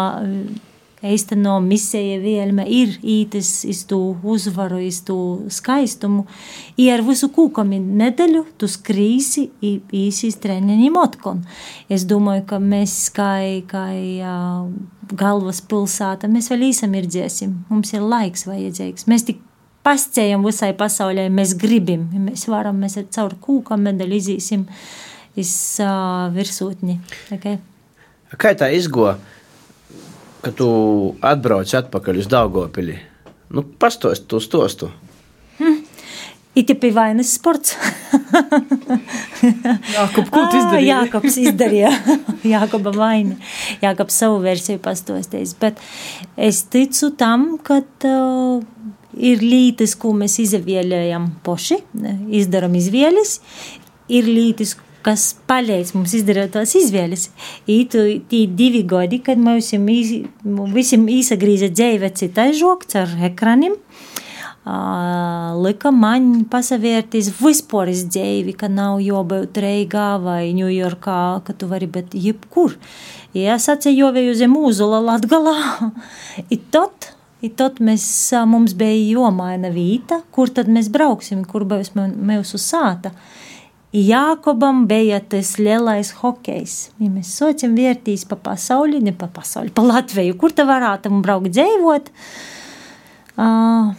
īsteno misija vielme ir ītis iz tu uzvaru, iz tu skaistumu, i ar visu kūkami nedēļu tu skrīsi īsīs treniņiem otkon. Es domāju, ka mēs kai, kai uh, galvas pilsāta, mēs vēl īsam ir dziesim, mums ir laiks vajadzīgs. Mēs tik pascējam visai pasaulē, mēs gribam, mēs varam, mēs ar caur kūkam medaļu izīsim iz uh, virsūtni. Okay? Kā tā izgoja? ka tu atbrauc atpakaļ uz Daugopili. Nu, pastost to stostu. Hm. It ir vainas sports. (laughs) Jākop, ko tu izdarīji? Jākops izdarīja. (laughs) Jākoba vaina. Jākops savu versiju pastostīs. Bet es ticu tam, ka uh, ir lītas, ko mēs izvēlējam poši, izdaram izvēles, ir lītas, kas palīdz mums izdarīt tās izvēles. Ītu tī divi gadi, kad mums visiem īsagrīza dzīve citai žokts ar ekranim, Uh, lika man pasavērties vispār iz dzīvi, ka nav jābūt Reigā vai Ņujorkā, ka tu vari būt jebkur. Ja jo vēl uz mūzula Latgalā. (laughs) Tot, i tot mēs, mums bija jomaina vīta, kur tad mēs brauksim, kur būs mūsu sāta. Jākobam bija tas lielais hokejs. Ja mēs sociam vērtīs pa pasauli, ne pa pasauli, pa Latviju, kur te varētu braukt dzīvot. Uh,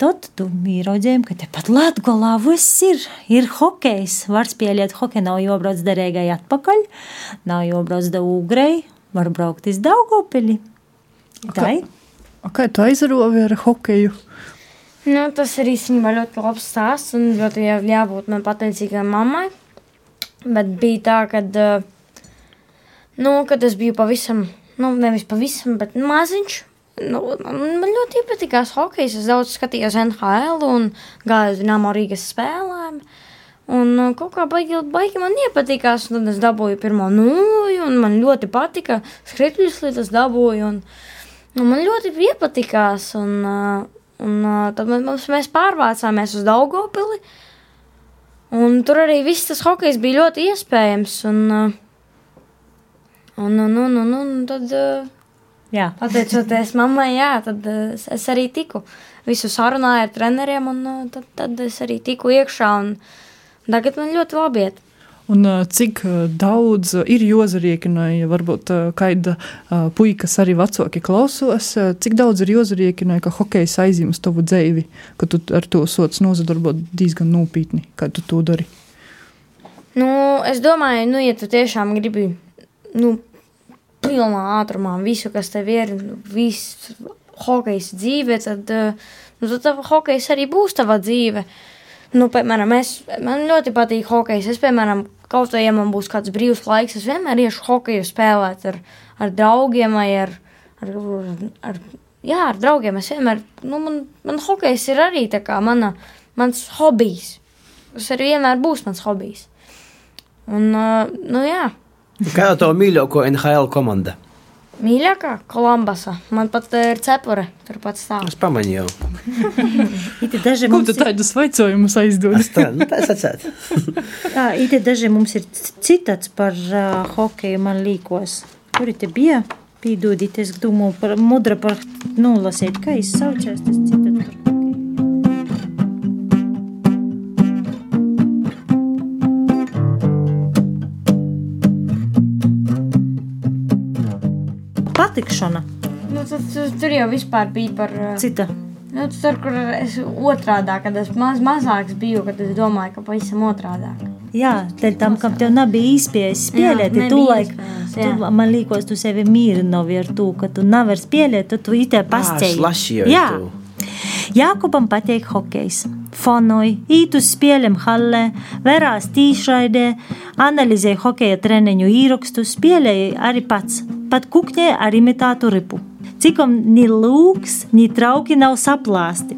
tad ieraudzījām, ka tepat Latvijā viss ir. Ir hokejs, var spēlēt hokeju, nav jābrauc derīgai atpakaļ, nav jābrauc da ūgrei, var braukt iz Daugopili. Tā ir. Kā tu aizarovi ar hokeju? Nu, tas ir īstenībā ļoti labs stāsts un ļoti jābūt man pateicīgai mammai. Bet bija tā, ka, nu, kad es biju pavisam, nu, nevis pavisam, bet maziņš. Nu, man ļoti iepatikās hokejs. Es daudz skatījos NHL un gāju uz Dīnāmo Rīgas spēlēm. Un kaut kā baigi, baigi man iepatikās, tad es dabūju pirmo nūju, un man ļoti patika. Skrituļus līdz es dabūju, un, un man ļoti iepatikās. Un, uh, Un uh, tad mums, mēs pārvācāmies uz Daugopili. Un tur arī viss tas hokejs bija ļoti iespējams. Un, uh, un, un, un, un, un tad, jā. pateicoties (laughs) mammai, jā, tad uh, es arī tiku. Visu sarunāju ar treneriem, un tad, tad es arī tiku iekšā. Tagad man ļoti labi iet. Un cik daudz ir jozariekina, ja varbūt kāda puikas arī vecāki klausos, cik daudz ir jozariekina, ka hokejs aizjums tavu dzēvi, ka tu ar to sots nozadarbot diezgan nopietni, kā tu to dari? Nu, es domāju, nu, ja tu tiešām gribi, nu, pilnā ātrumā visu, kas tev ir, viss hokejs dzīve, tad, nu, tad hokejs arī būs tava dzīve. Nu, piemēram, es, man ļoti patīk hokejs. Es, piemēram, Kaut vai ja man būs kāds brīvs laiks, es vienmēr iešu hokeju spēlēt ar, ar draugiem vai ar, ar, ar, jā, ar draugiem. Es vienmēr, nu, man, man hokejs ir arī tā kā mana, mans hobijs. Tas arī vienmēr būs mans hobijs. Un, uh, nu jā. Kāda ir tava mīļākā NHL komanda? Mīļākā Kolumbasa. Man pat uh, ir cepure, tur pats stāv. Es pamanīju. (laughs) Iti daži Ko tu ir... tādus vaicojumus aizdod? tā, nu, tā es atsētu. (laughs) tā, iti daži mums ir citāts par uh, hokeju man līkos. Kur te bija? Pīdūdīt, es domāju par mudra par nolasīt, kā izsaucās tas citāts patikšana. Nu, tad, tur jau vispār bija par. Cita. Nu, tur, kur es otrādi, kad es maz, mazāks biju, kad es domāju, ka pavisam otrādi. Jā, tad tam, kam tev nebija izspējas spēlēt, tu laik, tu, man liekas, tu sevi mīrinovi ar to, ka tu nevari spēlēt, tad tu itē pasceļ. Jā, Jā. Jākubam patīk hokejs. Fonoja, īt uz spēlēm hallē, verās tīšraidē, analizēja hokeja treniņu īrakstus, spēlēja arī pats, pat kukņēja ar imitātu ripu. Cikom ni lūks, ni trauki nav saplāsti.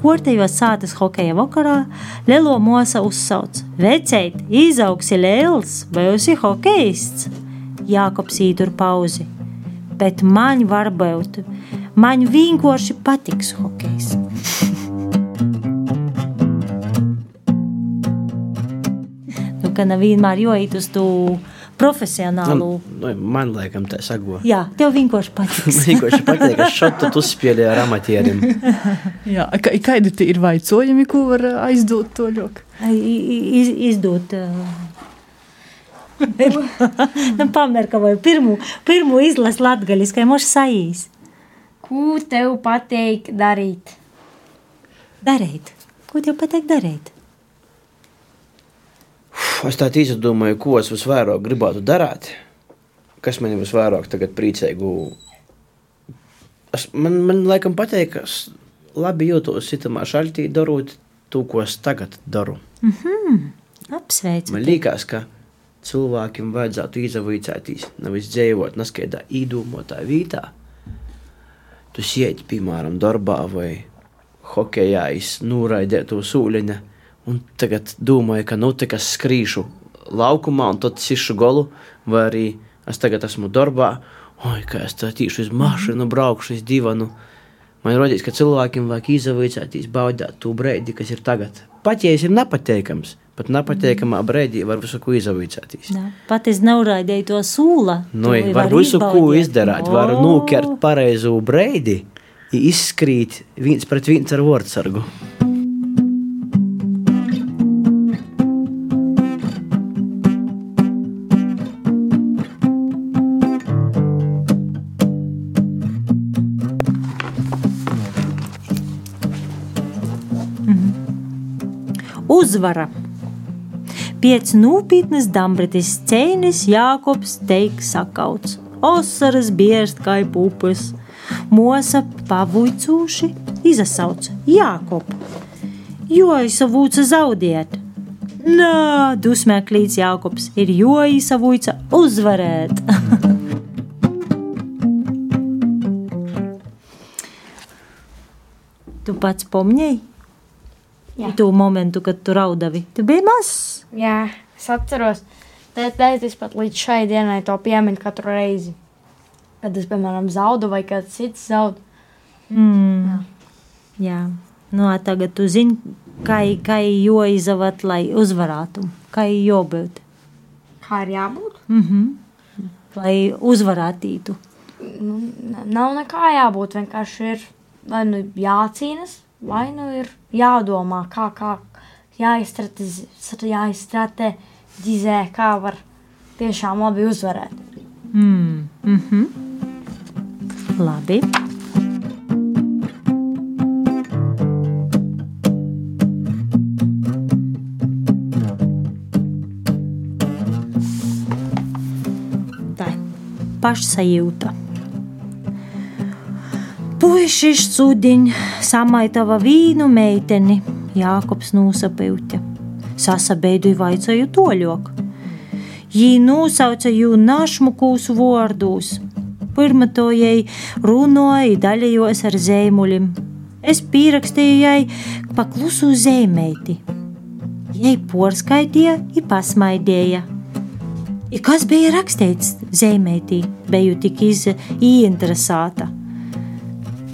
Kortējos sātas hokeja vakarā, lielo mosa uzsauc: Veceit, izaugs liels, vai esi hokejists? Jākops ītur pauzi. Bet man var būt, man vienkārši patiks hokejs. Ka nav vienmēr jāiet uz to profesionālu. Nu, man liekas, tā sago. Jā, tev vienkārši. Man (laughs) vienkārši patīk, ka šādu tu spēlē ar amatieriem. (laughs) Jā, ka, kādi tie ir vaicojumi, ko var uh, aizdot to ļoku? Iz, izdot. Uh, (laughs) nu, Pamerka vai pirmo, pirmo izlasu latgaļiskai moš sajīs. Ko tev patīk darīt? Darīt. Ko tev patīk darīt? Es tā īsti domāju, ko es visvairāk gribētu darīt. Kas man visvairāk tagad priecēgu? Es, man, man laikam patīk, ka es labi jūtos sitamā šaltī darot to, ko es tagad daru. Apsveicu. Man liekas, ka cilvēkiem vajadzētu izvaicāties, nevis dzīvot neskaidā īdomotā vietā. Tu sēdi, piemēram, darbā vai hokeja iznūraidēto sūliņa, un tagad domāju, ka nu tikai skrīšu laukumā un tad sišu golu, vai arī es tagad esmu darbā, oi, kā es tā tīšu uz mašīnu, braukšu uz divanu. Man rodīs, ka cilvēkiem vajag izvaicāties, baudīt to brīdi, kas ir tagad. Pat ja es ir nepateikams, pat nepatīkamā brīdī var visu ko izvaicāties. Jā, Pat es neuraidīju to sūla. Nu, to var visu ko izdarīt, var nokert pareizo brīdi, izskrīt viens pret viens ar vārdsargu. Uzvara! Pēc nopietnas dambritis cēnis Jākops teiks sakauts. Osaras biežt kā upes. Mosa pavuicūši izsauc Jākopu. Jo izsavūca zaudēt. Nā, dusmēklīts Jākops ir jo izsavūca uzvarēt. (laughs) tu pats pomņēji? Jā. To momentu, kad tu raudavi. Tu biji mazs. Jā, es atceros. Tētis pat līdz šai dienai to piemin katru reizi. Kad es, piemēram, zaudu vai kāds cits zaud. Mm. Jā, nu, ā, tagad tu zini, kā kā joizavat, lai uzvarētu. Kā jobūt, Kā ir jābūt? mm -hmm. lai uzvarētītu. Nu, nav nekā jābūt. Vienkārši ir vai nu jācīnās, vai nu ir jādomā, kā, kā jāizstrateģizē, kā var tiešām labi uzvarēt. Mm. Mm -hmm. Labi. Pašsajūta. Puisis sudiņ samaitava vīnu meiteni, Jākops nūsapilķa. Sasabeidu vaicāju toļok. Jī nosauca jū našmukūs vārdūs. Pirmā to jai runāja daļējos ar zīmulim. Es pierakstīju jai paklusu zīmēti. Jai porskaitīja, i pasmaidīja. I kas bija rakstīts zīmētī, biju tik iz, ieinteresēta.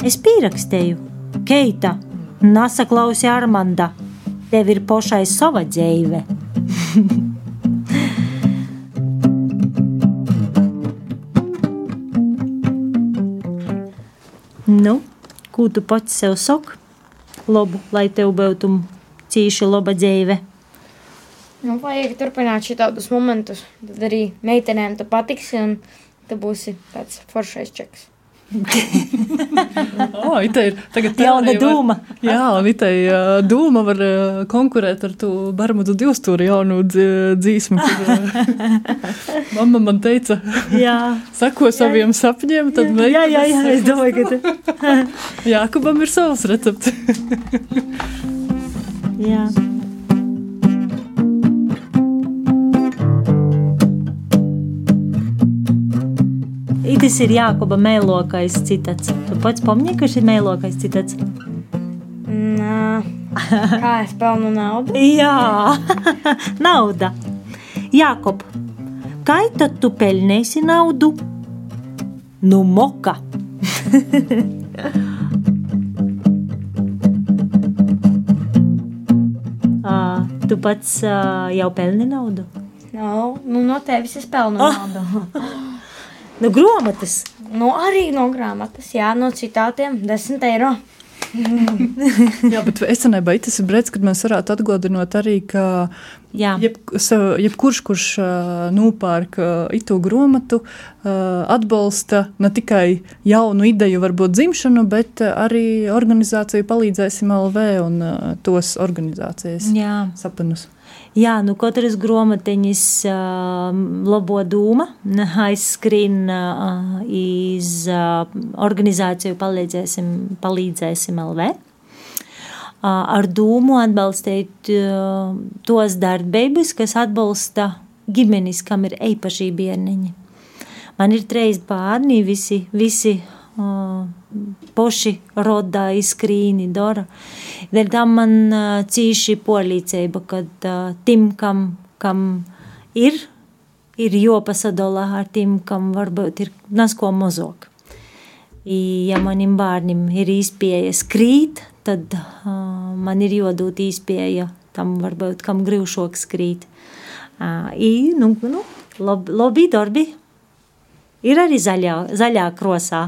Es pierakstīju, Keita, nesaklausi Armanda, tev ir pošai sava dzīve. (laughs) nu, ko tu pats sev saki? Labu, lai tev būtu cīši laba dzīve. Nu, vajag turpināt šādus momentus. Tad arī meitenēm tas patiks, un tu būsi tāds foršais čeks. (laughs) Oh, ite ir Jauna teorija var- dūma. Jā, itē uh, dūma var uh, konkurēt ar to Barmudu divstūri jaunu dzīsmu. (laughs) Mamma man teica, Jā, (laughs) sako saviem sapņiem, tad jā, jā, jā es domāju, ka tu. Jākubam ir savs recepts. Jā. Tas ir Jākoba mēlokais citats. Tu pats pamani, ka šis ir mēlokais citats? Nā. Kā es pelnu naudu? (laughs) Jā, (laughs) nauda. Jākob, kā tad tu pelnīsi naudu? Nu, moka. Ā, (laughs) tu pats ā, jau pelni naudu? No, nu, no tevis es pelnu naudu. Nu, grāmatas. Nu, arī no grāmatas, jā, no citātiem 10 eiro. (laughs) Jā, bet esenībā tas ir brīdis, kad mēs varētu atgādināt arī, ka Jā, jeb, sa- jebkurš, kurš nopērk itu grāmatu, atbalsta ne tikai jaunu ideju, varbūt dzimšanu, bet arī organizāciju palīdzēsim LV un tos organizācijas jā. sapnus. Jā, nu katras grāmatiņas uh, labo doma aizskrien uh, iz uh, organizāciju palīdzēsim, palīdzēsim LV. Uh, ar dūmu atbalstīt uh, tos darbības, kas atbalsta ģimenes, kam ir īpaši bērniņi. Man ir trīs bērni, visi, visi uh, poši rodā izskrīni dara. Dēļ tam man cīši polīcība, kad uh, tim, kam, kam ir, ir jopasadola ar tim, kam varbūt ir nasko mozok. Ja manim bērnim ir izpēja skrīt, tad uh, man ir jodot izpēja tam varbūt, kam grūšok skrīt. Uh, i, nu, nu, lab, labi darbi. Ir arī zaļā, zaļā krosā.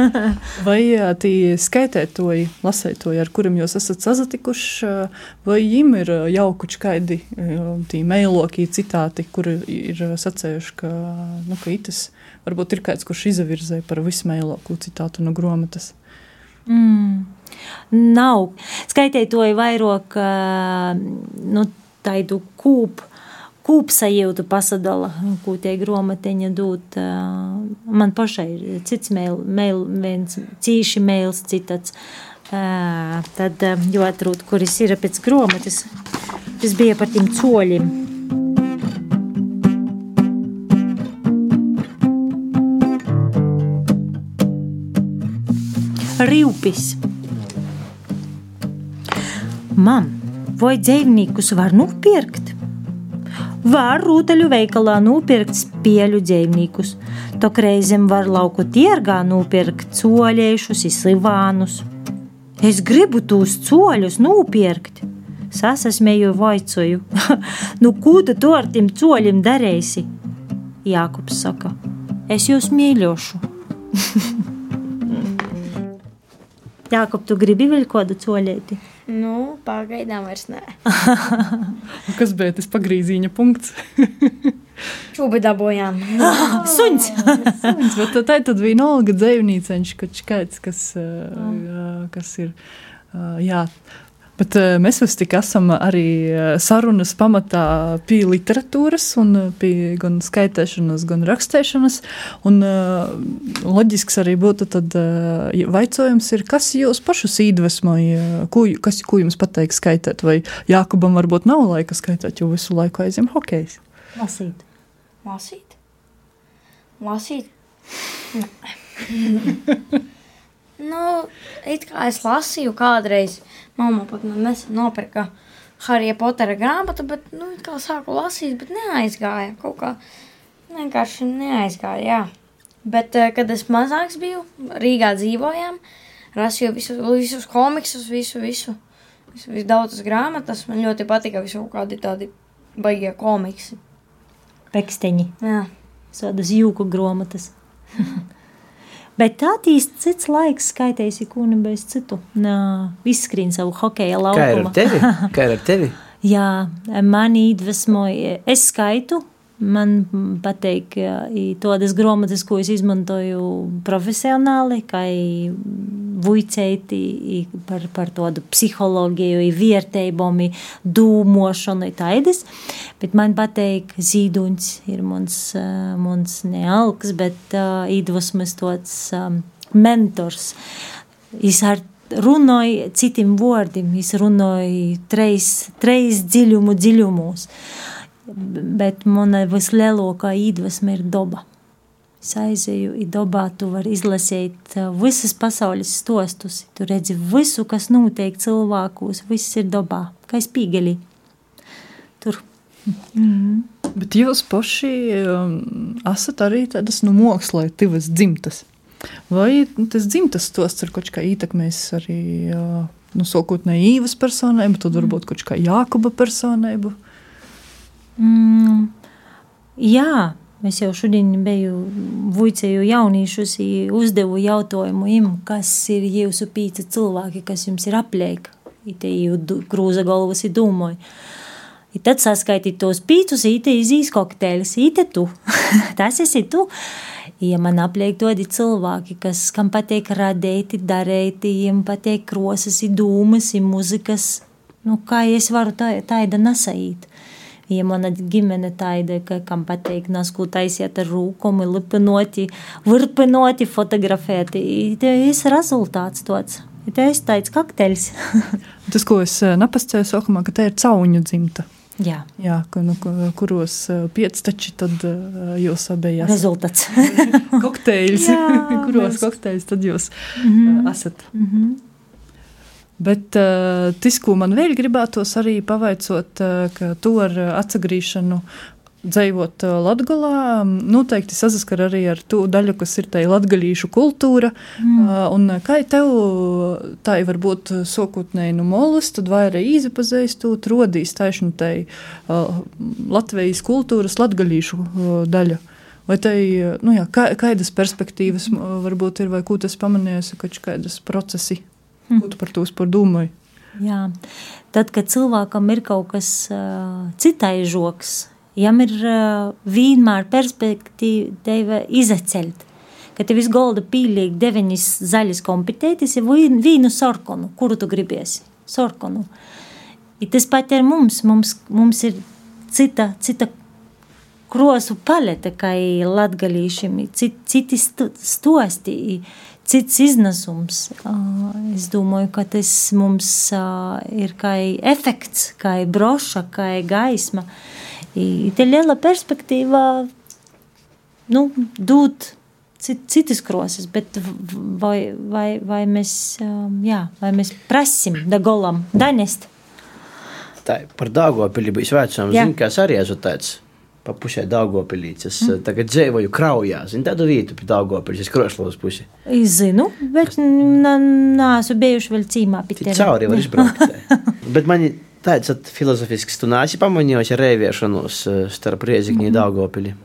(laughs) Vai tie skaitētoji, lasētoji, ar kuriem jūs esat sazatikuši, vai viņiem ir kādi ā, tī meiloki citāti, kuri ir sacējuši, ka, nu, ka itas varbūt ir kāds, kurš izavirzē par vismeiloku citātu no grāmatas? Mm. Nav. Skaitētoji vairāk nu, tādu kūpu. Kūpsajūtu pasadala, ko tie grāmatiņa dod. ā, Man pašai ir cits mail, mail viens cīši mails, citats. Tad ā, jāatrūt, kuris ir pēc grāmatas. Tas bija par tiem coļiem. Rīvpis. Mam, vai dzīvniekus var nopirkt? Var rūteļu veikalā nopirkt spēļu dzīvniekus, to reizēm var lauku tirgā nopirkt soļiešus, izslivānus. Es gribu tos soļus nopirkt. Sasasmēju vaicoju, (laughs) nu ko tu to ar tiem soļiem darīsi? Jākubs saka, es jūs mīļošu. (laughs) Jākub, tu gribi vēl kādu soļēti? Nu, pagaidām vairs nē. (laughs) Kas bija tas pagrīzīņa punkts? Čūbi dabūjām. Suns! Suns, bet tā tad vienalga dzīvnīceņš, kaut kāds, kas, jā, kas ir, jā. Bet ā, mēs visi tik esam arī ā, sarunas pamatā pie literatūras un ā, pie gan skaitēšanas, gan rakstēšanas, un loģisks arī būtu tad ir, kas jūs pašus iedvesmoja, ko, kas, ko jums pateiks skaitēt, vai Jākubam varbūt nav laika skaitēt, jo visu laiku aizjām hokejs. Lasīt. Lasīt? Lasīt? (laughs) nu, it kā es lasīju kādreiz. Mamma pat man nesen nopirka Harija Potera grāmatu, bet, nu, kā sāku lasīt, bet neaizgāja. Kaut kā vienkārši neaizgāja, jā. Bet, eh, kad es mazāks biju, Rīgā dzīvojām, lasīju visus, visus komiksus, visu, visu, visu, visu daudzas grāmatas. Man ļoti patika visu kādi tādi baigie komiksi. Peksteņi. Jā. Tādas jūku grāmatas. Bet tā īsti cits laiks skaitēsi kūni bez citu. Nā, izskrien savu hokeja Kā ir ar laukumu. tevi? (laughs) Kā ir ar tevi? Jā, mani iedvesmoja. Es skaitu. Man patīk tādas grāmatas, ko es izmantoju profesionāli, kā vuicēti par, par tādu psiholoģiju, i dūmošanu, i tādas. Bet man patīk zīduņs, ir eh, mans nealks, bet uh, iedvesmas tāds um, mentors. Es ar runāja citiem vārdiem, viņš runāja treis, treis dziļumu dziļumos. Bet mana vislielākā iedvesma ir daba. Es aizēju, dabā tu vari izlasīt uh, visas pasaules stostus. Tu redzi visu, kas notiek cilvēkos, viss ir dabā, kā spīgeļi. Tur. Mm. Bet jūs paši um, esat arī tādas nu, māksliniecības dzimtas. Vai tas dzimtas stosts ir kaut kā ietekmējis arī uh, nu, sākotnēji īvas personību, tad varbūt kaut kā Jākuba personību? Mm, jā, Es jau šodien biju vuicēju jauniešus, uzdevu jautājumu, im, kas ir jūsu pīca cilvēki, kas jums ir apliek. Ite jau krūza galvas ir dūmoja. I tad saskaitīt tos pīcus, ite izīs kokteļus, ite tu. (laughs) Tas esi tu. Ja man apliek tādi cilvēki, kas, kam patīk radīt, darīt, viņiem patīk krosas, dūmas, muzikas, nu kā es varu tā, tāda nesaīt. Ja mana ģimene tāda, ka, kam patīk nasku taisiet ar rūkumu, lipinoti, virpinoti, fotografēti, tas ir rezultāts tāds. Tas ir tāds kokteļs. (laughs) Tas, ko es eh, nepastāju sākumā, ka te ir cauņu dzimta. Jā, Jā nu, kuros eh, pieci tad eh, jūs abi esat. Rezultāts. (laughs) kokteļs, (laughs) kuros mēs... kokteļs tad jūs mm -hmm. esat. Mm -hmm. Bet uh, tas, ko man vēl gribētos arī pavaicot, uh, ka to ar atgriešanu dzīvot uh, Latvijā, noteikti saskar arī ar to daļu, kas ir tā latgaļīšu kultūra. Mm. Un kā tev tā ir varbūt sokotnēji no molas, tad vai arī īzapazīstot, rodīs taišņu tai uh, Latvijas kultūras latgaļīšu uh, daļa. Vai tai, nu jā, kā, kādas perspektīvas varbūt ir, vai ko tas pamanījies, ka kādas procesi. Ko tu par to vispār domāji? Jā, tad, kad cilvēkam ir kaut kas uh, citai žoks, jam ir uh, vienmēr perspektīva izceļt. Ka tev viss golda pīlīgi deviņas zaļas kompetētis ir vīnu sarkanu, kuru tu gribiesi. Sarkanu. I tas pat ir mums. Mums, mums ir cita, cita krosu palete, kā latgalīšiem, cit, citi stosti cits iznesums. Es domāju, ka tas mums ir kā efekts, kā broša, kā gaisma. Te liela perspektīva nu, dot citas krosas, bet vai, vai, vai mēs, jā, vai mēs prasim da golam, danest? Tā par Dāngopili bija svētceļš, zinu, kas arī esmu tāds pa pusē Daugopilīts. Es mm. tagad dzīvoju Kraujā, zinu tādu vietu pie Daugopilīts, es Krošlovas pusi. Es zinu, bet es... nāsu bijuši vēl cīmā pie tevi. Cauri var izbraukt. (laughs) bet man tāds filozofisks, tu nāsi pamanījusi rēviešanos starp Riezikņu mm. Daugopili.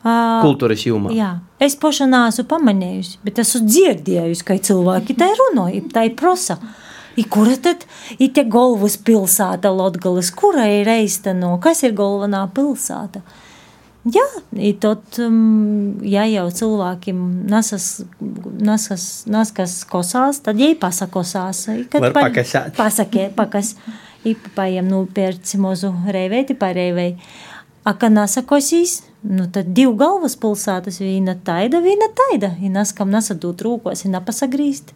Uh, Kultūras jomā. Jā, es paša nāsu pamanījusi, bet esmu dzirdējusi, ka cilvēki tā runāja, tā ir prosa. Mm. I kura tad ir te galvas pilsēta Latgales? Kura ir reisteno? Kas ir galvenā pilsēta? Jā, tad, um, ja jau cilvēkiem nesas, nesas, neskas kosās, tad jai pasakosās. Kad Var pakasāt. Pasakē, pakas. Ipapājiem nupērci mozu reivēti pareivei. A, ka nesakosīs, nu tad divu galvas pilsētas, viena taida, viena taida. I naskam nesadūt rūkos, i nepasagrīst.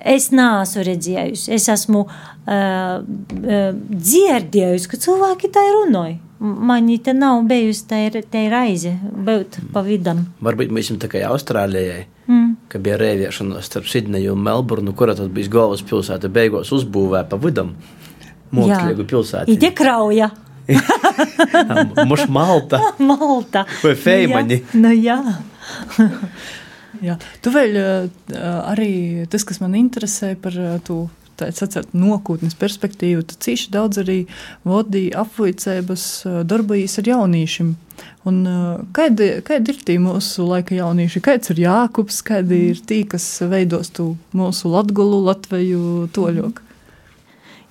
Es neesmu redzējusi, es esmu uh, dzirdējusi, ka cilvēki tā runāja. Man te nav bijusi tā, tā raize, būt pa vidam. Varbūt mēs esam kā Austrālijai, mm. ka bija rēviešanos starp Sidneju un Melburnu, kura tad bija galvaspilsēta, beigās uzbūvēja pa vidam mākslīgu pilsētu. Ide krauja. (laughs) Muš Malta. (laughs) Malta. Vai Feimani. Ja, nu jā. (laughs) Jā. Tu vēl arī tas, kas man interesē par to sacīt, nākotnes perspektīvu, tad cīši daudz arī vadīja apvoicības darbojas ar jauniešiem. Un, kādi, kādi ir tie mūsu laika jaunieši? Kāds ir Jākups, kādi mm. ir tie, kas veidos tu mūsu latgulu, Latveju toļoku?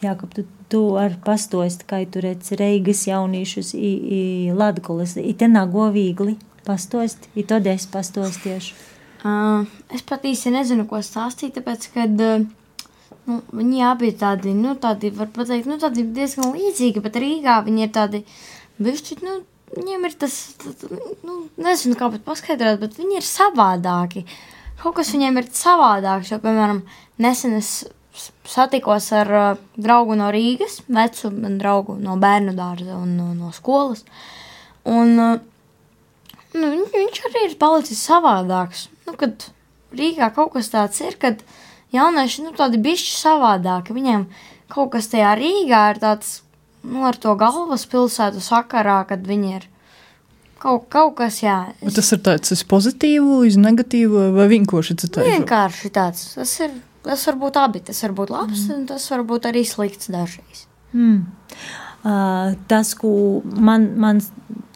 Jākop, tu, tu ar pastost, kā tu redz Reigas jauniešus i, i Latgulas, i te nav govīgli pastost, i es pastostiešu. Uh, es pat īsti nezinu, ko stāstīt, tāpēc, ka uh, nu, viņi abi ir tādi, nu, tādi, var teikt, nu, tādi diezgan līdzīgi, bet Rīgā viņi ir tādi, bišķi, nu, viņiem ir tas, nu, nezinu, kā pat paskaidrot, bet viņi ir savādāki. kaut kas viņiem ir savādāks. Jo, piemēram, nesen es satikos ar uh, draugu no Rīgas, vecu draugu no bērnu dārza un no, no skolas. Un, uh, nu, viņ, viņš arī ir palicis savādāks. Nu, kad Rīgā kaut kas tāds ir, kad jaunieši nu, tādi bišķi savādāki. Viņiem kaut kas tajā Rīgā ir tāds nu, ar to galvaspilsētu sakarā, kad viņi ir kaut, kaut kas, jā. Bet Tas ir tāds uz pozitīvu, uz negatīvu vai vienkārši citādāk? Vienkārši tāds. Tas ir. Tas var būt abi. Tas var būt labs, mm. un tas var būt arī slikts dažreiz. Mm. Uh, tas, ko man, man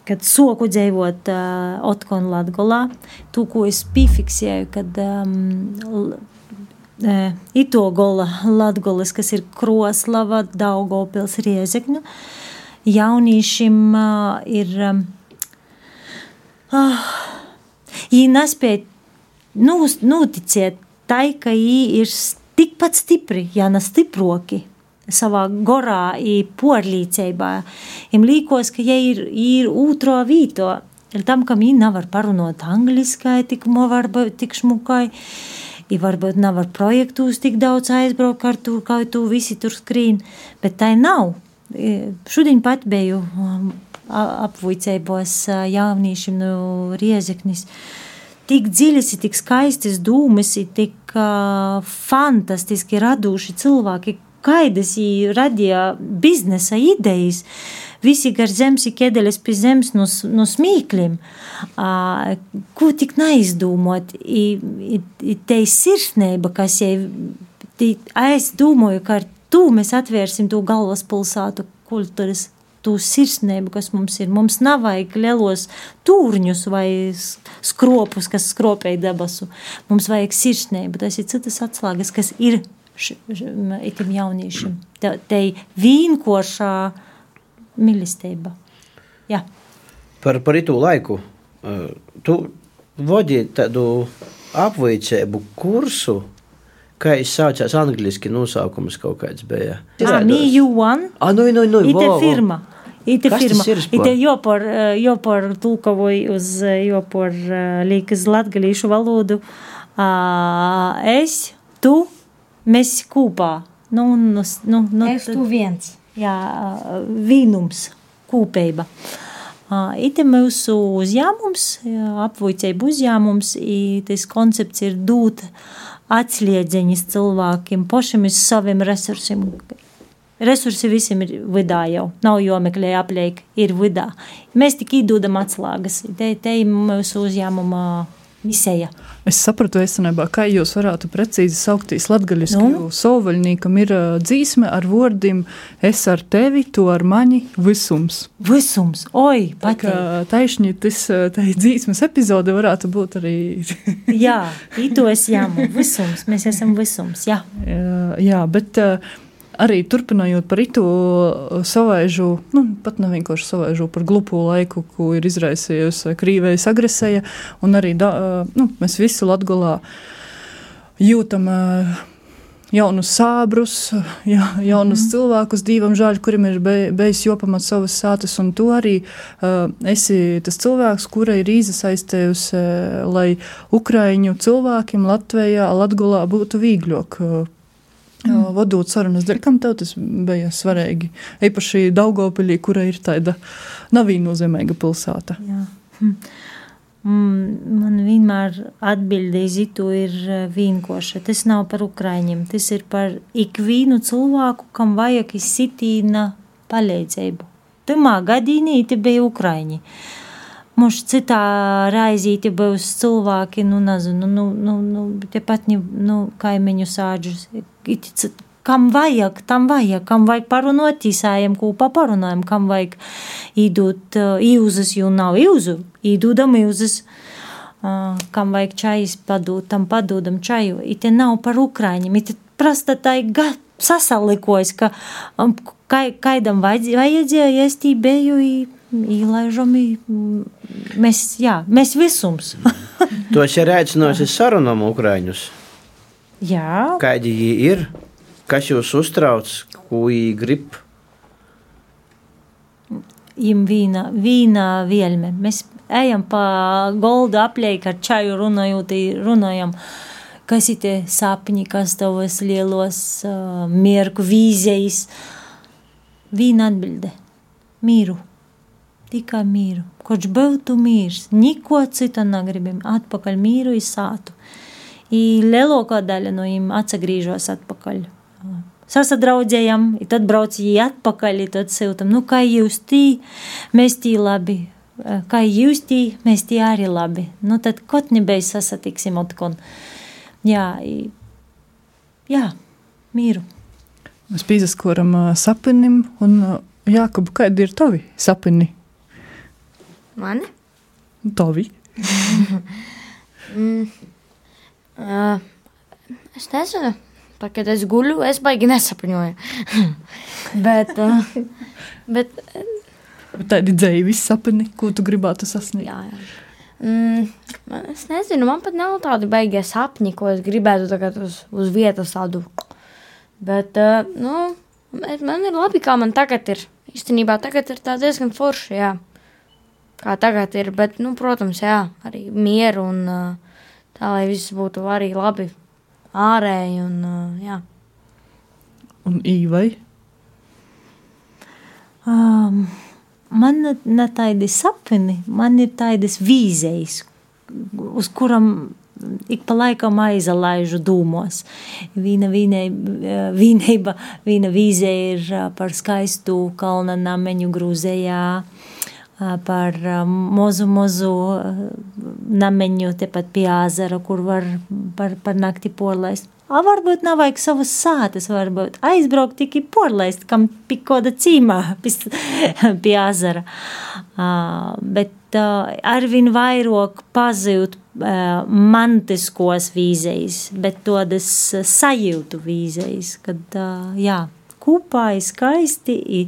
kad soku dzīvot uh, Otkonu Latgolā, to, ko es piefiksēju, kad um, uh, ito gola Latgolas, kas ir Kroslava, Daugavpils, Riezekņu, jauniešiem uh, ir, um, uh, viņi nespēja nūs- noticēt tai, ka viņi ir tikpat stipri, ja ne stiproki savā gorā, porlīcībā. Им līkos, ka viņi ir, ir otro vīto, ir tam, kam viņi nevar parunot angliski, tik varbūt tik šmukai. I varbūt nav ar projektus tik daudz aizbraukt ar to, kā tu visi tur skrīn, bet tai nav. Šodien pat biju um, apvuicējos jauniešiem no Riezeknis. Tik dziļas, tik skaistas dūmas, tik uh, fantastiski radoši cilvēki, kaidas viņi radīja biznesa idejas. Visi gar zemes ir ķēdeļas pie zemes no, no smīkļiem. Ko tik neizdomot? Te ir sirsnība, kas jau es domāju, ka ar to mēs atvērsim to galvaspilsētu kultūras to sirsnību, kas mums ir. Mums nav vajag lielos tūrņus vai skropus, kas skropēja debesu. Mums vajag sirsnību. Tas ir citas atslēgas, kas ir š- š- m- itim jauniešiem. Te, te vīnkošā mīlestība. Jā. Par, par itu laiku. uh, Tu vadi tādu apveicēbu kursu, kā viņš saucās angliski nosaukums kaut kāds bija. Ah, me, you one. Ah, nu, nu, nu, Ite vo. firma. Ite Kas firma. ir? Ite jopor, eh, jopor tulkovoju uz eh, jopor eh, līkas latgalīšu valodu. Ah, Es, tu, mēs kopā. Nu, nu, nu, nu, Es tu viens. jā, vīnums, kūpeiba. Ite mūsu uzņēmums, apvuicēja uzņēmums, tas koncepts ir dot atsliedziņas cilvēkiem, pašiem uz saviem resursiem. Resursi visiem ir vidā jau, nav jomeklē apliek, ir vidā. Mēs tik īdodam atslēgas, te, te mūsu uzņēmuma misija. Es sapratu, esenībā, kā jūs varētu precīzi sauktīs latgaļisku, Nu? jo sovaļnīkam ir ā, dzīsme ar vārdiem es ar tevi, tu ar mani, visums. Visums, oi, Tā patīk. kā taisni tas ā, tai dzīsmes epizode varētu būt arī. Jā, īto es jāmu, visums, mēs esam visums, jā. (laughs) Jā, jā, bet ā, arī turpinājot par itu savaižu, nu, pat nav vienkārši savaižu par glupo laiku, ko ir izraisījusi Krīvējas agresija, un arī da, ā, nu, mēs visi Latgolā jūtam ā, jaunus sābrus, ja, jaunus mm. cilvēkus, divam žēl, kuriem ir be, bijis jopamat savas sātas, un tu arī uh, esi tas cilvēks, kura ir īzasaistējusi, uh, lai Ukraiņu cilvēkiem Latvijā, Latgolā būtu vīgļok. Uh, Mm. Vadot sarunas, tev tas bija svarīgi? Īpaši Daugopilī, kura ir tāda navīnozīmīga pilsēta. Jā. Hm. Mm, Man vienmēr atbildēja, Zitu ir vienkārša. Tas nav par Ukraiņiem, tas ir par ikvienu cilvēku, kam vajag izsitīna palīdzību. Tamā gadījumā te bija Ukraiņi. Mums citā raizīte būs cilvēki, nu, nezinu, nu, nu, nu, tepat, nu, kaimiņu sāģus. Kam vajag, tam vajag, kam vajag parunāt, tīsājam, kopā parunājam, kam vajag uh, īuzas, jo nav īuzu, īdodam īuzas. Kam vajag čajas padūt, tam padodam čaju. Ite nav par Ukraiņiem, ite prasta tai ga sasalikojas, ka kai, kaidam vajadz- vajadzēja, ja es tī biju, i- īlaižam, i- mm, mēs, jā, mēs visums. (laughs) Tu esi arī aicinājusi sarunām Ukrāņus. jā, Kādi viņi ir? Kas jūs uztrauc, ko viņi grib? im vīna, vīna vielme. Mēs ejam pa goldu apliek ar čaju runājot, runājam, kas ir tie sapņi, kas tavos lielos uh, mierku vīzijas. Vīna atbilde - mīru, tikai mīru. Koč būtu mīrs, neko citu negribam, atpakaļ mīru i sātu. I lielākā daļa no viņiem atgriežas atpakaļ. Sasadraudzējam, tad brauc viņi atpakaļ, tad siltam, nu kā jūs tī, mēs tī labi, kā jūs tī, mēs tī arī labi. Nu tad kaut nebija sasatiksim otkon. Jā, i, jā, mīru. Mēs pīzaskoram sapnim, un Jākub, kādi ir tavi sapni? Mani? Tavi? (laughs) mm. Uh, es nezinu, tā, kad es guļu, es baigi nesapņoju. (laughs) bet, uh, bet, bet tādi dzēvis sapni, ko tu gribētu sasniegt? Jā, jā. Mm, es nezinu, man pat nav tādi beigie sapņi, ko es gribētu tagad uz, uz vietas tādu. Bet, uh, nu, man ir labi, kā man tagad ir. Īstenībā tagad ir tā diezgan forši, jā. Kā tagad ir, bet, nu, protams, jā, arī mieru un uh, tā lai viss būtu arī labi ārēji un uh, jā. Un īvai? Um, man ne tādi sapni, man ir tādas vīzijas, uz kuram ik pa laikam aizalaižu dūmos. Vīna, vīneiba, vīna vīze ir par skaistu kalna nameņu Grūzējā, par mazu, mazu nameņu tepat pie āzera, kur var par, par nakti porlaist. A, varbūt nav vajag savas sātas, varbūt aizbraukt tikai porlaist, kam pie kāda cīmā (laughs) pie āzera. Uh, bet arvin vairāk pazūt mantiskos vīzejas, bet tādas sajūtu vīzejas, kad, jā, kopā skaisti, i,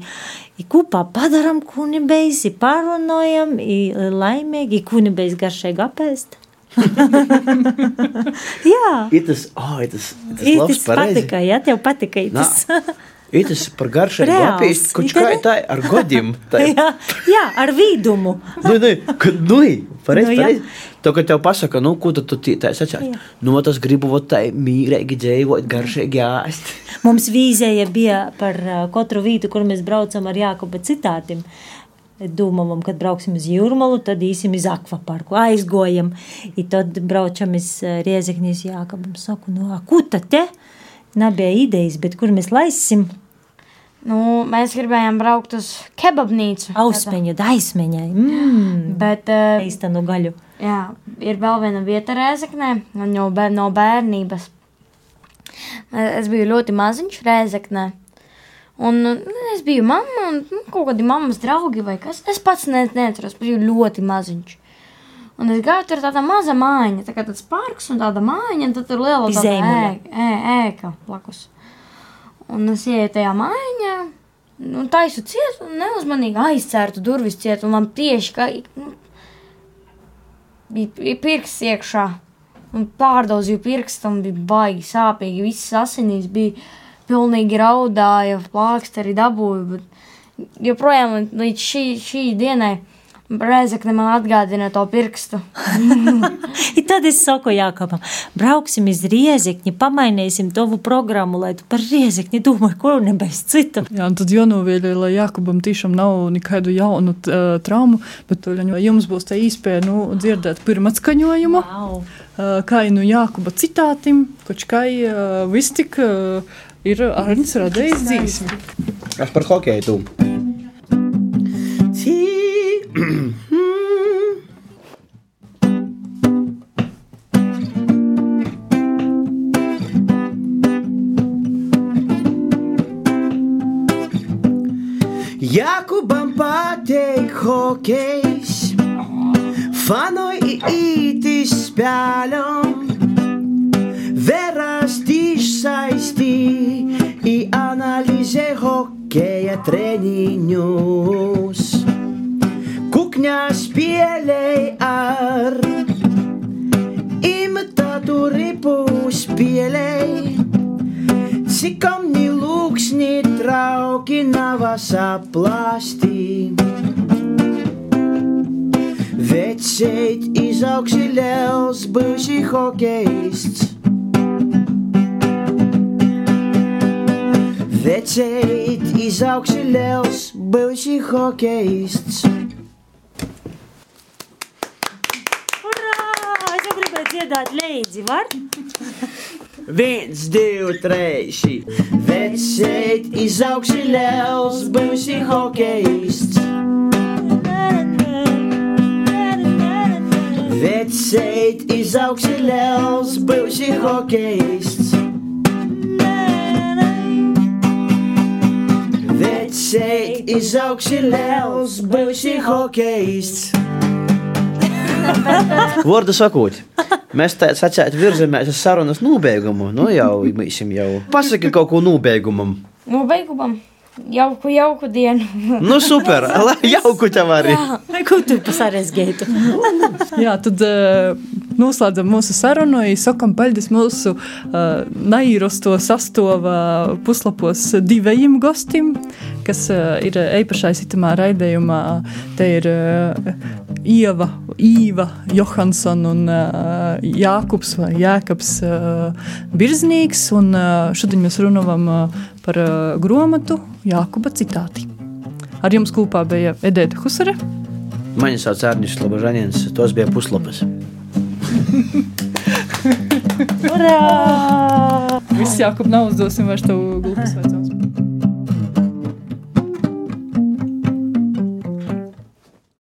i kopā padaram kunibējs, i pārunojam, i laimīgi, i kunibējs garšīgi apēst. (laughs) jā. Itas, oh, itas, itas, itas patika, jā, tev patika itas. (laughs) Itas par garšēm apīst, kurš kā tā ar godiem. (laughs) jā, jā, ar vīdumu. nu, nu, nu, pareiz, nu, pareiz. To, ka tev pasaka, nu, ko tu, tā sacāt? Nu, tas gribu vot tā mīrēgi dzīvot, garšēgi āst. Mums vīzēja bija par katru vītu, kur mēs braucam ar Jākoba citātiem. Domājam, kad brauksim uz Jūrmalu, tad īsim uz akvaparku, aizgojam. I tad braucam uz Riezeknis Jākabam. Saku, nu, ko tad te? Nebija idejas, bet kur mēs laisim? Nu, mēs gribējām braukt uz kebabnīcu. Ausmeņu, daismeņai. Mm. Bet, uh, Eistanu gaļu. Jā, ir vēl viena vieta Rēzeknē, jau no bērnības. Es biju ļoti maziņš Rēzeknē. Un nu, es biju mamma un nu, kaut kādi mammas draugi vai kas. Es pats ne, neatceros, biju ļoti maziņš. Un es gāju tur tāda maza mājiņa, tā kā tāds parks un tāda mājiņa, un tad tur liela tāda ēka, ē, ēka blakus. Un es ieju tajā mājiņā, nu, taisu ciet, un neuzmanīgi aizcērtu durvis ciet, un man tieši kā, nu, bija pirksts iekšā. Un pārdauzīju pirkstu, un bija baigi sāpīgi. Viss asinīs bija pilnīgi raudāja, plāksteri dabūju. Bet joprojām līdz šī, šī dienai Reizekne man atgādina to pirkstu. (laughs) tad es saku Jākapam, brauksim uz Riezekni, pamainīsim tavu programmu, lai tu par Riezekni domāji, ko nebeiz citu. Jā, un tad jānovēļ, lai Jākapam tiešām nav nekādu jaunu uh, traumu, bet jums būs tā īspēja, nu, dzirdēt pirmatskaņojumu. Wow. Uh, kā nu Jākuba citātim, koč kā uh, viss tik uh, ir Arnis radējis dzīsmi. Es par hokeju tu. Jakubam pateik hokejs, fanoj ītis spēļam, veras tiešsaisti i analizē hokeja treniņus. Kukņā spēlēj ar imitatu ripu spēlēj. Cikam ni lūksni trauki navas aplasti. Vecīt izaugsmi liels, būsi hokejists. Vecīt izaugsmi liels, būsi hokejists. Urā! Es jau gribēju dziedāt līdzi, var? Viens, divi, trīs. Vecīt izaugsmi liels, būsi hokejists. Vecīt izaugsmi liels, būsi hokejists. Vecīt izaugsmi liels, būsi hokejists. Vārdu sakot, mēs tā sacētu virzamies uz sarunas nobeigumu. Nu jau, mēs jau pasaki kaut ko nobeigumam. Nu, beigumam. Jauku, jauku dienu. Nu super, jauku tev arī. Ko tu pasarēsgētu? (laughs) Jā, tad uh, noslēdzam mūsu sarunu. Sakam, paldies mūsu uh, naīrosto sastāvā puslapos divajiem gostiem, kas uh, ir īpašais itamā raidījumā. Te ir uh, Ieva, Īva, Johansson un uh, Jākups vai Jēkabs uh, Birznīgs. Un uh, šodien mēs runājam uh, par uh, gromatu Jākuba citāti. Ar jums kopā bija Edēta Husare. Mani sauc Arnijas Slobožanins, tos bija puslapas. Urā! Viss Jākup nav uzdosim vairs tev glupas vajadzētu.